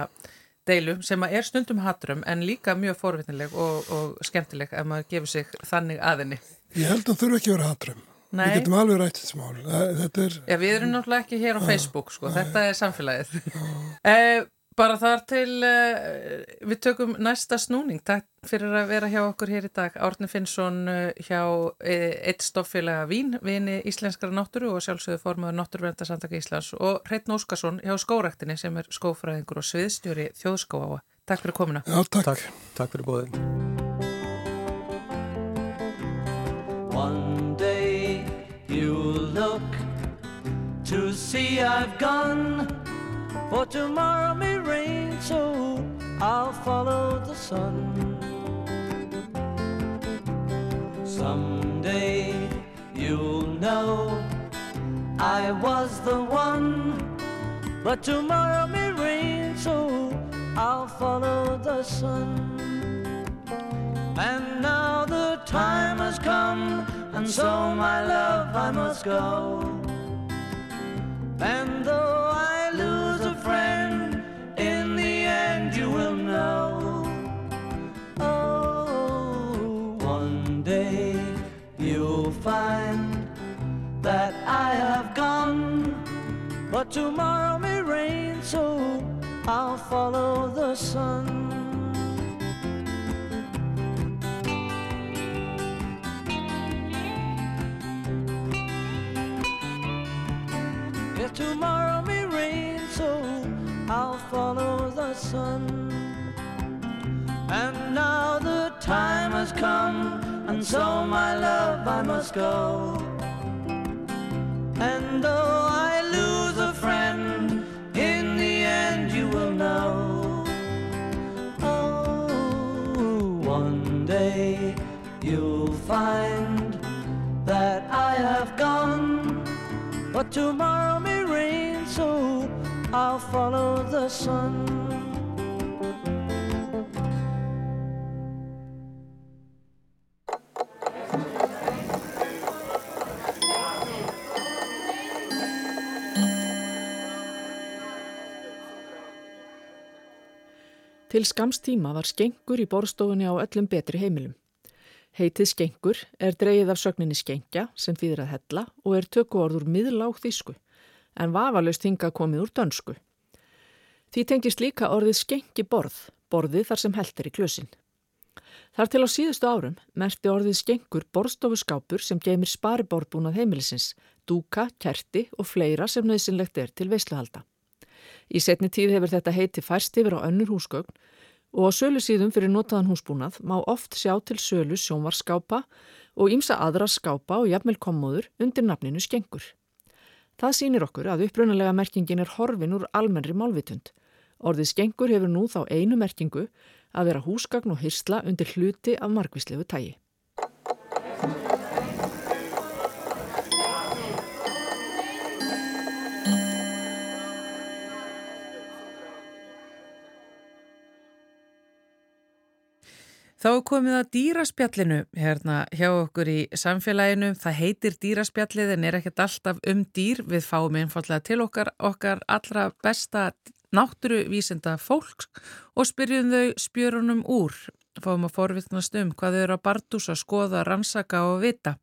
deilu sem að er stundum hatrum en líka mjög forvitnileg og, og skemmtileg ef maður gefur sig þannig aðinni. Ég held að það þurfa ekki að vera hatrum. Nei. Við getum alveg rætt þetta mál. Það- Þetta er, Já, við erum náttúrulega ekki hér á Facebook, sko, þetta er samfélagið. [laughs] eh, bara þar til eh, við tökum næsta snúning. Takk fyrir að vera hjá okkur hér í dag. Árni Finnsson eh, hjá eitt stoffélaga Vín, vini íslenskara náttúru og sjálfsögðu formaður Náttúruverndarsamtaka Íslands og Hreitn Óskarsson hjá skórektinni sem er skófræðingur og sviðstjóri þjóðskóáa. Takk fyrir komuna. já takk. Takk, takk fyrir bóðin to see I've gone, for tomorrow may rain, so I'll follow the sun. Someday you'll know I was the one, but tomorrow may rain, so I'll follow the sun. And now the time has come, and so my love I must go. And though I lose a friend, in the end you will know. Oh, one day you'll find that I have gone, but tomorrow may rain, so I'll follow the sun. Tomorrow may rain, so I'll follow the sun. And now the time has come, and so my love I must go. And though I lose a friend, in the end you will know. Oh, one day you'll find that I have gone, but tomorrow follow the sun. Til skamstíma var skengur í borstofunni á öllum betri heimilum. Heitið skengur er dreyið af sögninni skengja sem þýðir að hella og er tökku orður miðláð þísku en vafalaust hingað komið úr dönsku. Því tengist líka orðið skengi borð, borðið þar sem heldur í klösin. Þar til á síðustu árum merti orðið skengur borðstofuskápur sem geymir spariborðbúnað heimilisins, dúka, kerti og fleira sem nöðsynlegt er til veisluhalda. Í setni tíð hefur þetta heiti færst yfir á önnur húsgögn og á sölu síðum fyrir notaðan húsbúnað má oft sjá til sölu sjónvarskápa og ímsa aðra skápa og jafnvel kommóður undir nafninu skengur. Það sýnir okkur að upprunalega merkingin er horfin úr almennri málvitund. Orðið skengur hefur nú þá einu merkingu að vera húsgagn og hyrsla undir hluti af margvíslegu tægi. Þá er komið að dýraspjallinu hérna hjá okkur í samfélaginu. Það heitir dýraspjallið en er ekkert alltaf um dýr. Við fáum einfallega til okkar, okkar allra besta náttúruvísenda fólks og spyrjum þau spjörunum úr. Fáum að forvittnast um hvað þau eru að barndúsa, skoða, rannsaka og vita.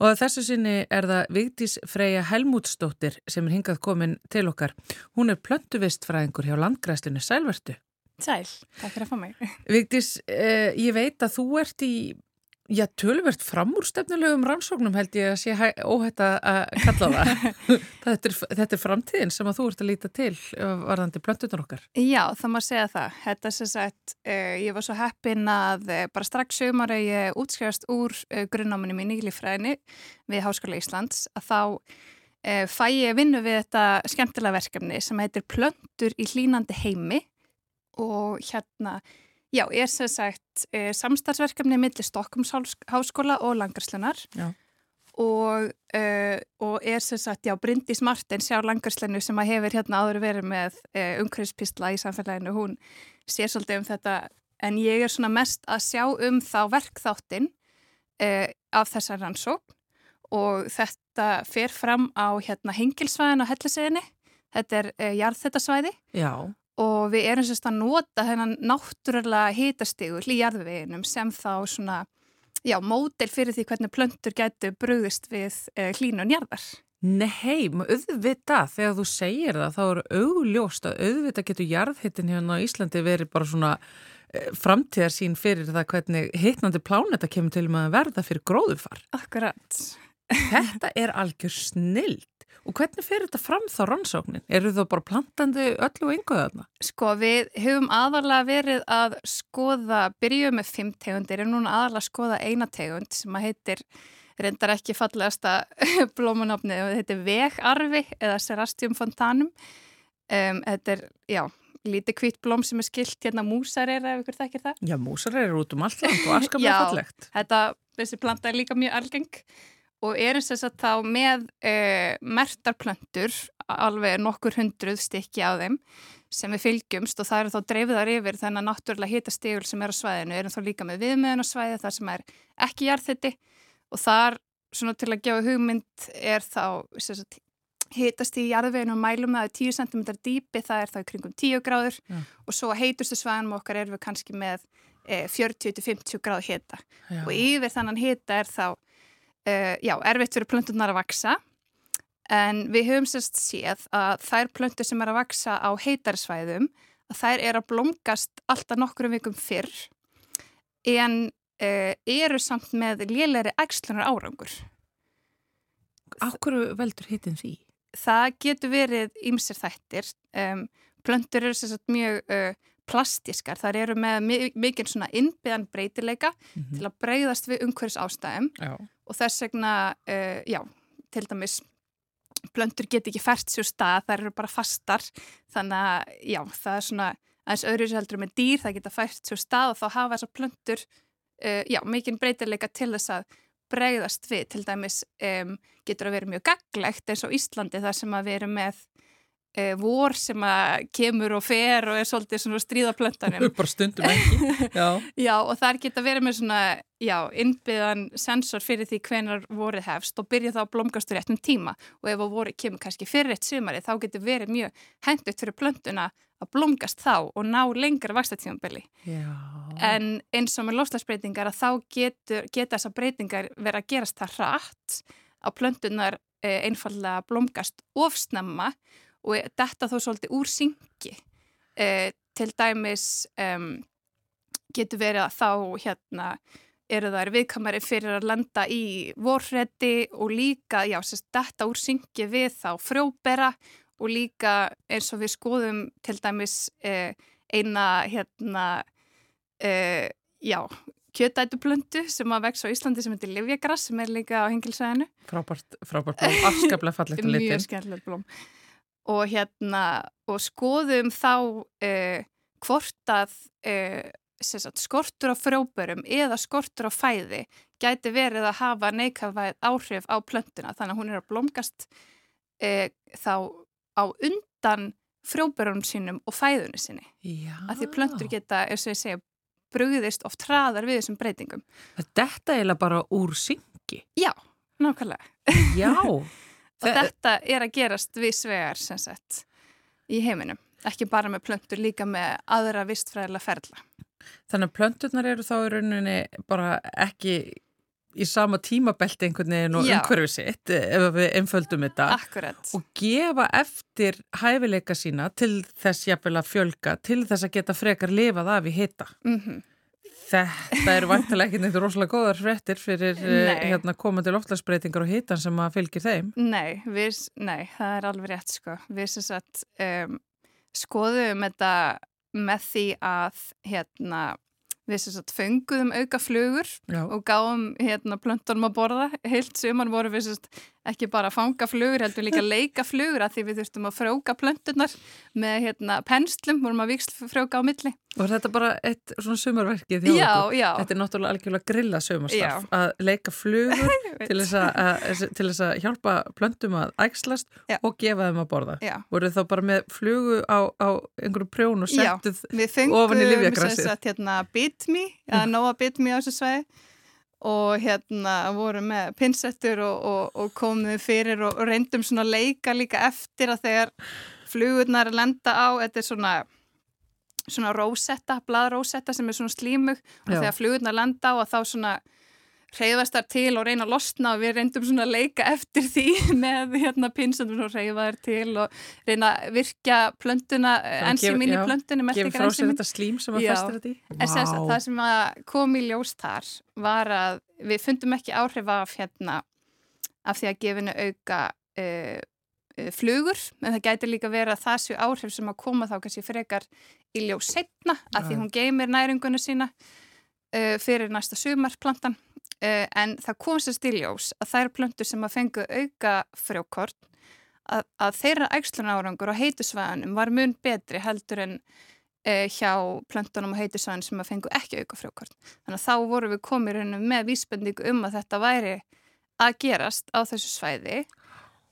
Og að þessu sinni er það Vigdís Freyja Helmútsdóttir sem er hingað komin til okkar. Hún er plöntuvistfræðingur hjá landgræstinu Sælvertu. Sæl, takk fyrir að fá mig. Vigdís, eh, ég veit að þú ert í, já, tölvert framúrstefnulegum rannsóknum held ég að sé hæ, óhætt að kalla það. [laughs] þetta, er, þetta er framtíðin sem að þú ert að líta til varðandi plöntunar okkar. Já, það má segja það. Þetta er sem sagt, uh, ég var svo heppin að uh, bara strax sömur að ég útskrifast úr uh, grunnáminum í nýlifræðinu við Háskóla Íslands að þá fæ ég vinnu við þetta skemmtilega verkefni sem heitir Plöntur í hlínandi heimi og hérna, já, er sem sagt e, samstarfsverkefni millir Stokkums háskóla og Langarslunar og, e, og er sem sagt, já, Bryndís Martins hjá Langarslunu sem að hefur hérna áður verið með e, umhverfispistla í samfélaginu, hún sér svolítið um þetta. En ég er svona mest að sjá um þá verkþáttin af þessar rannsókn. Og þetta fer fram á hérna hengilsvæðin á helliseginni, þetta er jarðþettasvæði Já og við erum sérst að nota þennan náttúrulega hitastegur í jarðveginum sem þá svona, já, mótel fyrir því hvernig plöntur getur brugðist við e, hlínun jarðar. Nei, auðvitað, þegar þú segir það, þá eru augljóst að auðvitað getur jarðhittin hérna á Íslandi verið bara svona e, framtíðarsýn fyrir það hvernig hittnandi pláneta kemur til með að verða fyrir gróðufar. Akkurat. Þetta er algjör snild. Og hvernig fer þetta fram þá rannsóknin? Eru það bara plantandi öllu og ynguðu þarna? Sko við höfum aðalega verið að skoða, byrjuð með fimm tegundir, en núna aðalega að skoða eina tegund sem að heitir, reyndar ekki fallegasta [laughs] blómanafni, þetta heitir vegarfi eða Serastium fontanum. Um, þetta er, já, lítið kvitt blóm sem er skilt hérna músareyra ef ykkur þekkir það. Já, músareyra er út um allt land og askaplega fallegt. Já, þetta, þessi planta er líka mjög algeng og erum þess að þá með uh, mertarplöntur, alveg nokkur hundruð stykki á þeim sem við fylgjumst og það eru þá dreifðar yfir þennan náttúrulega hitastígul sem er á svæðinu, erum þá líka með viðmiðun á svæði þar sem er ekki jarðþitti og þar, svona til að gefa hugmynd, er þá sagt, hitast í jarðveginu og mælum það 10 cm dýpi, það er þá kringum 10 gráður ja. og svo heitustu svæðinum okkar erum við kannski með eh, 40-50 gráð hita Já. og yfir þannan hita er þá uh, já, erfitt fyrir plöntunar að vaksa en við höfum sérst séð að þær plöntur sem er að vaksa á heitarsvæðum að þær er að blómgast alltaf nokkrum vikum fyrr en uh, eru samt með lélæri ægslunar árangur. Akkur veldur hitin því? Það getur verið ýmsir þættir. Um, plöntur eru sérst mjög uh, plastískar, þar eru með mikið svona innbyðan breytileika mm -hmm. til að breyðast við umhverfis ástæðum já. og þess vegna, uh, já, til dæmis blöndur get ekki fært sér stað, þær eru bara fastar þannig að, já, það er svona aðeins öðru sér heldur með dýr, það geta fært sér stað og þá hafa þessar blöndur uh, já, mikið breytileika til þess að breyðast við, til dæmis um, getur að vera mjög gaglegt eins og Íslandi þar sem að erum með vor sem að kemur og fer og er svolítið svona stríðaplöntanum. [laughs] Bara stundum ekki. Já. [laughs] já og þar geta verið með svona, já, innbyðan sensor fyrir því hvenar vorið hefst og byrja þá að blomgastur réttum tíma og ef vorið kemur kannski fyrir eitt sumari þá getur verið mjög hendugt fyrir plöntuna að blomgast þá og ná lengra vakstatímanbili. En eins og með lofslagsbreytingar að þá getur, geta þessar breytingar verið að gerast það hratt að plöntunar e, einfallega blomgast ofsnemma og þetta þó svolítið úr syngi. Eh, til dæmis um, getur verið að þá hérna eru þær viðkamari fyrir að landa í vorredi og líka, já, sérst, þetta úr syngi við þá frjóbera og líka eins og við skoðum til dæmis eh, eina hérna eh, já, kjötætuplöndu sem að vex á Íslandi sem heitir Livjagrass sem er líka á hengilsæðinu Frábært, frábært blóm, afskaplega [laughs] litin Mjög skemmtilegt blóm og hérna og skoðum þá uh, hvort að uh, sagt, skortur á frjóberum eða skortur á fæði gæti verið að hafa neikafæð áhrif á plöntuna. Þannig að hún er að blomgast uh, þá á undan frjóberum sínum og fæðunni sinni. Já. að því plöntur geta, eins og ég segja brugðist oft hraðar við þessum breytingum. Þetta er bara úr syngi? Já, nákvæmlega. Já [laughs] og Þe þetta er að gerast við svegar sem sagt í heiminum ekki bara með plöntur, líka með aðra vistfræðilega ferla. Þannig að plönturnar eru þá í rauninni bara ekki í sama tímabelti einhvern veginn og umhverfið sitt ef við einföldum þetta Akkurat. og gefa eftir hæfileika sína til þess jafnvel að fjölga til þess að geta frekar lifað af í hitta. Mhm. Mm Þetta eru vantilega ekki neitt rosalega góðar frettir fyrir eh, hérna, komandi loftlagsbreytingar og hitan sem að fylgir þeim. Nei, við, nei, það er alveg rétt sko. Við sem sagt um, skoðum þetta með því að hérna Við sem sagt fenguðum auka flugur Já. og gáum hérna plöntunum að borða. Heilt suman voru við sem sagt ekki bara að fanga flugur, heldur líka [laughs] að leika flugur að því við þurftum að frjóka plöntunar með hérna penslum, vorum að vikst frjóka á milli. Og þetta bara eitt svona okkur. Já, já. Þetta er náttúrulega algjörlega grilla sumarstaf að leika flugur [laughs] til þess að, til þess að hjálpa plöntum að ægslast já. og gefa þeim að borða. Já. Voru þá bara með flugu á, á einhverju prjón og settuð ofan í livjagrassið? Já, við fengum hérna bitmi, að nóa bitmi á þessu svei og hérna voru með pinsettur og, og, og komum við fyrir og, og reyndum svona leika líka eftir að þegar flugurnar lenda á, þetta er svona svona rósetta, bladrósetta sem er svona slímug. Og Já. þegar flugurnar landa á að þá svona reyðast þar til og reyna að losna og við reyndum svona að leika eftir því [laughs] með hérna pinsandum og reyða þar til og reyna að virkja plöntuna, enzim inn í plöntunum Gefur frá sér þetta slím sem að festir þetta í? Wow. það sem kom í ljós þar var að við fundum ekki áhrif af hérna af því að gefinu auka uh, uh, flugur, en það gæti líka vera það séu áhrif sem að koma þá kannski frekar í ljós setna, af því hún geymir næringunum sína uh, fyrir næsta sumarplantan uh, en það kom sér stiljós að þær plöntur sem að fengu auka frjókort að, að þeirra ægslun árangur á heitusvæðanum var mun betri heldur en uh, hjá plöntunum á heitusvæðanum sem að fengu ekki auka frjókort. Þannig að þá voru við komið með vísbendingu um að þetta væri að gerast á þessu svæði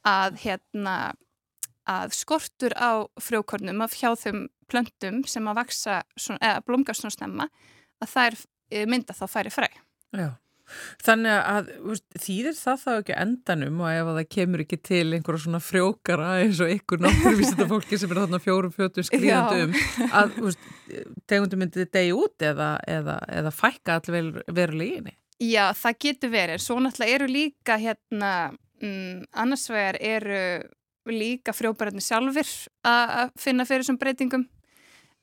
að hérna að skortur á frjókornum af hjá þeim plöntum sem að vaksa, eða blómga svona snemma að þær eh, mynda þá færi fræ. Já, þannig að þýðir það þá ekki endanum og ef það kemur ekki til einhverja svona frjókara eins og ykkur náttúruvísita fólki sem er þarna fjórum fjötum skriðandi um að tegundum myndið degi út eða, eða, eða fækka allir veruleginni? Já, það getur verið. Svo náttúrulega eru líka hérna, mm, annars vegar eru líka frjópararnir sjálfur að finna fyrir þessum breytingum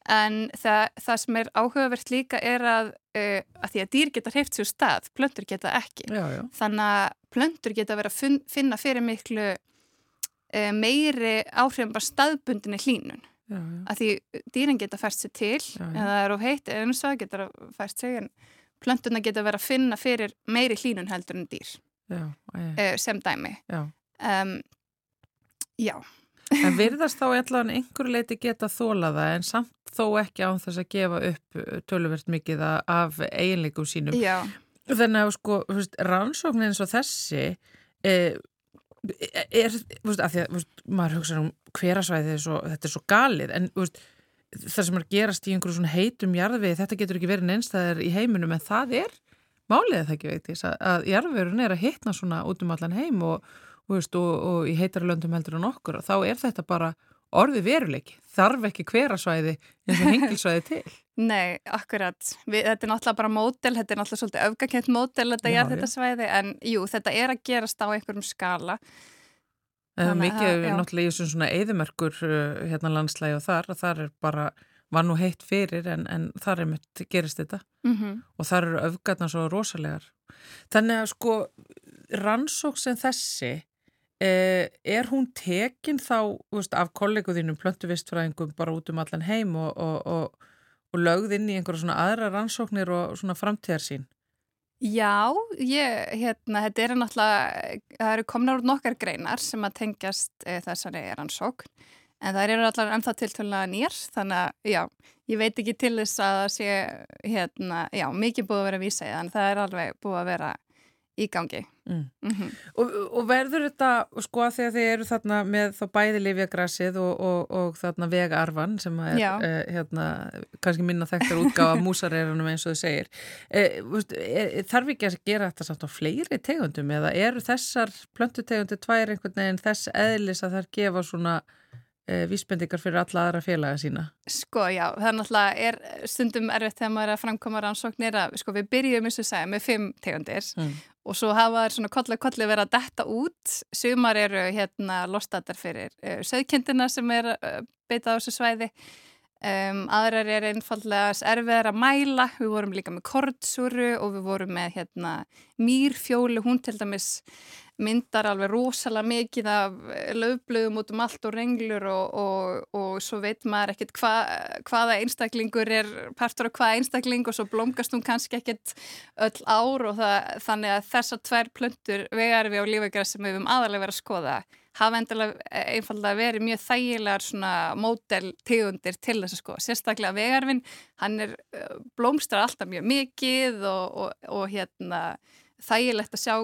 en það, það sem er áhugavert líka er að, uh, að því að dýr geta hreift sér stað, plöntur geta ekki. Já, já. þannig að plöntur geta verið að finna fyrir miklu uh, meiri áhrifum bara staðbundinni hlínun já, að því dýrin geta fært sér til en það er of heitt unnum svo geta það fært sig en plöntuna geta verið að finna fyrir meiri hlínun heldur en dýr. Uh, sem dæmi. Já. um, já, En virðast þá allan einhverju leiti geta þólaða en samt þó ekki án þess að gefa upp uh, töluvert mikið af eiginleikum sínum. já, Þannig að sko, rannsóknin eins og þessi eh, er, þú veist, af því að veist, maður hugsa um hverasvæði þetta er svo galið en veist, það sem er að gerast í einhverju svona heitum jarðvegi, þetta getur ekki verið neinstæðar í heiminum en það er málið er það ekki veit ég, að, að jarðvegurinn er að hitna svona út um allan heim og, veist, og, og í heitarlöndum heldur en okkur þá er þetta bara orði veruleiki, þarf ekki hverasvæði eins og [laughs] hengilsvæði til. nei, akkurat Við, þetta er náttúrulega bara mótel, þetta er náttúrulega svolítið öfgakent mótel þetta Já, er þetta svæði en jú, þetta er að gerast á einhverjum skala er Þannig mikið það- já. náttúrulega í þessum svona eðimerkur uh, hérna landslægi og þar þar er bara, var nú heitt fyrir en, en þar er mitt gerist þetta mm og þar eru öfgarna svo rosalegar. Þannig að sko rannsók sem þessi eh, er hún tekin þá veist, af kolleguðinum plöntuvistfræðingum bara út um allan heim og, og, og, og lögð inn í einhverja svona aðra rannsóknir og svona framtíðarsýn. Já, ég, hérna, þetta eru náttúrulega, það eru komnar úr nokkar greinar sem að tengjast e, þessari rannsókn, en það eru allar ennþá tiltölulega nýjar, þannig að, já, ég veit ekki til þess að það sé, hérna, já, mikið búið að vera það, en það er alveg búið að vera í gangi. Mm. Mm Og, og verður þetta, sko að því að þið eru þarna með þá bæði lifjagrassið og, og, og þarna vegarvan sem er eh, hérna, kannski minna þekktar útgáfa músarerunum eins og þið segir. Eh, veist, er, þarf ekki að gera þetta samt á fleiri tegundum eða eru þessar plöntutegundir tvær einhvern veginn þess eðlis að þær gefa svona eh, vísbendingar fyrir alla aðra félaga sína? Sko, já, það er náttúrulega er stundum erfitt þegar maður er að framkoma rannsóknir að, sko, við byrjum, eins og segja, með fimm tegundir Mm. Og svo hafa þær svona kollið kollið verið að detta út. Sumar eru hérna lostatar fyrir uh, söðkindina sem er uh, beitað á þessu svæði. Um, aðrar er einfallega erfiðar að mæla. Við vorum líka með kordsúru og við vorum með hérna mýrfjólu. Hún til dæmis myndar alveg rosalega mikið af löfblöðum út um allt og renglur og, og, og svo veit maður ekkert hva, hvaða einstaklingur er partur af hvaða einstakling og svo blómgast hún kannski ekkert öll ár og það, þannig að þessar tvær plöntur vegarfi og lífækjar sem við höfum aðalega verið að skoða hafa endilega einfallega verið mjög þægilegar svona móteltegundir til þess að skoða. Sérstaklega vegarfin, hann er uh, blómstrar alltaf mjög mikið og, og hérna þægilegt að sjá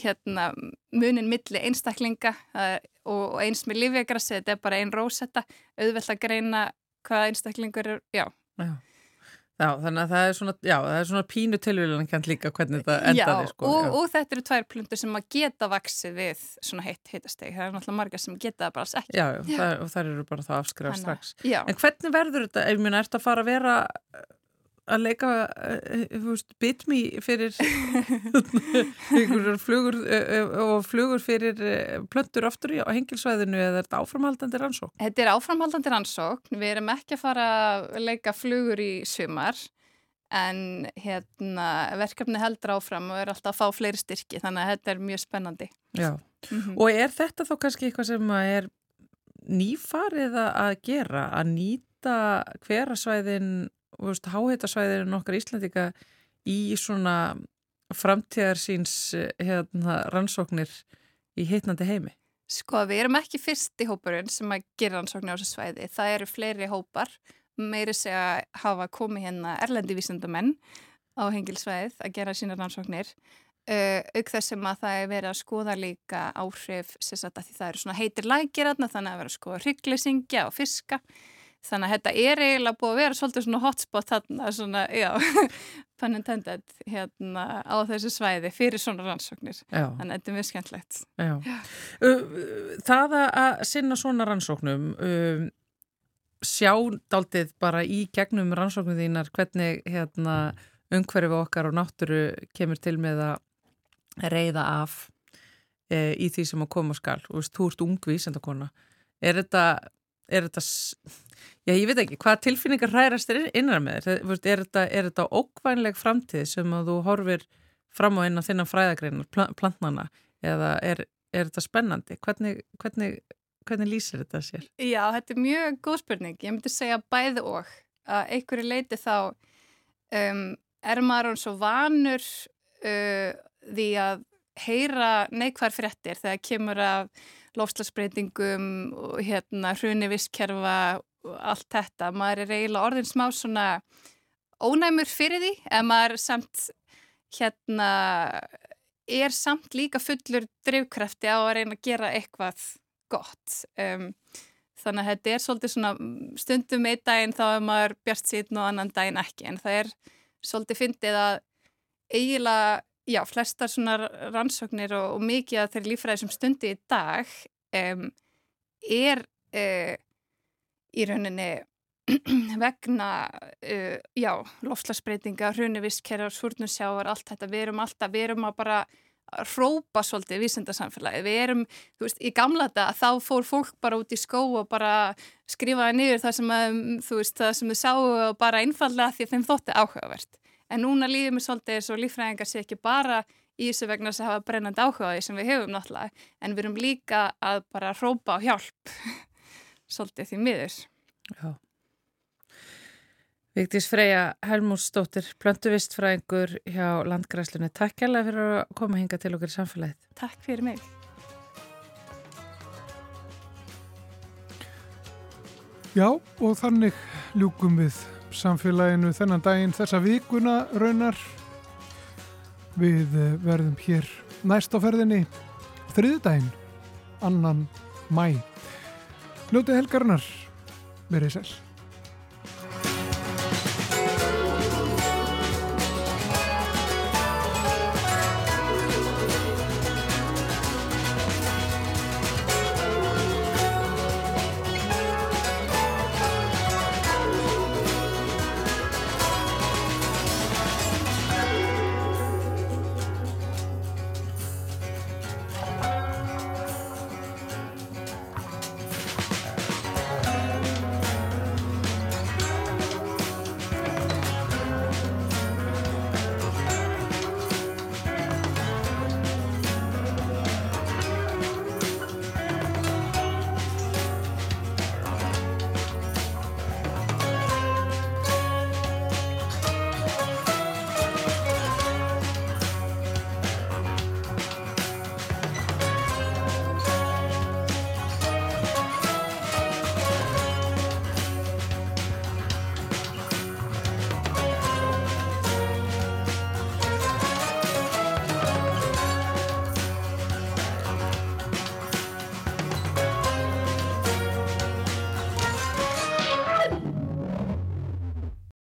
hérna, munin milli einstaklinga uh, og, eins með lífjagrassi, þetta er bara ein rósetta, auðvelt að greina hvaða einstaklingur er, já. Já. Já, þannig að það er svona, já, það er svona pínu tilvílan kant líka hvernig þetta endaði, já, sko. og, já. og þetta eru tvær plöntur sem að geta vaksið við svona heitt heitasteg, það er náttúrulega margar sem geta það bara alls ekki. Já, já, það, og þær eru bara það afskrifað strax. Já. En hvernig verður þetta, ég meina, ertu að fara að vera að leika, þú veist, bitmi fyrir [laughs] flugur uh, og flugur fyrir plöntur aftur í á hengilsvæðinu eða er þetta áframhaldandi rannsók? Þetta er áframhaldandi rannsókn, við erum ekki að fara að leika flugur í sumar en hérna, verkefni heldur áfram og er alltaf að fá fleiri styrki þannig að þetta er mjög spennandi. Já, Mhm. og er þetta þá kannski eitthvað sem er nýfarið að gera, að nýta hverasvæðin, veist, háheitasvæðin okkar Íslandika í svona framtíðarsýns hérna, rannsóknir í heitnandi heimi? Sko, við erum ekki fyrsti hópurinn sem að gera rannsóknir á þessu svæði. Það eru fleiri hópar, meiri segja að hafa komið hérna erlendi vísindamenn á hengilsvæðið að gera sína rannsóknir. Uh, auk þess sem að það er verið að skoða líka áhrif, að því það eru svona heitir lækir þannig að vera að skoða hrygglesingja og fiska. Þannig að þetta er eiginlega búið að vera svolítið svona hotspot þarna, svona, já, [laughs] pun intended, hérna á þessu svæði fyrir svona rannsóknir. Já. Þannig að þetta er mjög skemmtlegt. Já. Uh, Það að- sinna svona rannsóknum, um, sjá daldið bara í gegnum rannsóknum þínar hvernig hérna, umhverfi okkar og náttúru kemur til með að reyða af e, í því sem að koma skal. Og veist, þú ert ungvísendakona. Er þetta, er þetta, já ég veit ekki, hvað tilfinningar hrærast er innan með þér? Er þetta, þetta ókvænleg framtíð sem að þú horfir fram á inn á þinnan fræðagreinar, pla- plantnana, eða er, er þetta spennandi? Hvernig, hvernig hvernig lýsir þetta sér? Já, þetta er mjög góð spurning. Ég myndi segja bæði og að einhverju leiti þá um, er maður svo vanur uh, því að heyra neikvar fréttir þegar kemur af lofslagsbreytingum og hérna hruni visskerfa og allt þetta. Maður er eiginlega orðin smá svona ónæmur fyrir því en maður samt hérna er samt líka fullur drivkrafti á að reyna að gera eitthvað gott um, þannig að þetta er svolítið svona stundum einn daginn þá er maður bjart síðan og annan daginn ekki en það er svolítið fyndið að eiginlega, já, flestar svona rannsóknir og, og mikið af þeirri lífræði sem stundi í dag um, er uh, í rauninni [clears throat] vegna uh, já, lofslagsbreytinga, hrunivistkerjar, súrnusjávar, allt þetta, við erum alltaf, við erum að bara rópa svolítið vísendarsamfélagi. Við erum, þú veist, í gamla þetta þá fór fólk bara út í skó og bara skrifaði niður það sem að, þú veist, það sem þau sáu og bara einfallega því að þeim þótti áhugavert. En núna lífum við svolítið eins og lífræðingar sé ekki bara í þessu vegna sem hafa brennandi áhugaði sem við hefum náttúrulega, en við erum líka að bara rópa á hjálp [laughs] svolítið því miður. Já. Vigdís Freyja Helmúsdóttir, plöntuvistfræðingur hjá Landgræslunni. Takk kærlega fyrir að koma hinga til okkur í samfélagið. Takk fyrir mig. Já, og þannig ljúkum við samfélaginu þennan daginn þessa vikuna raunar. Við verðum hér næst á ferðinni þriðdægin, annan mæ. Ljótið helgarnar, verið sæl.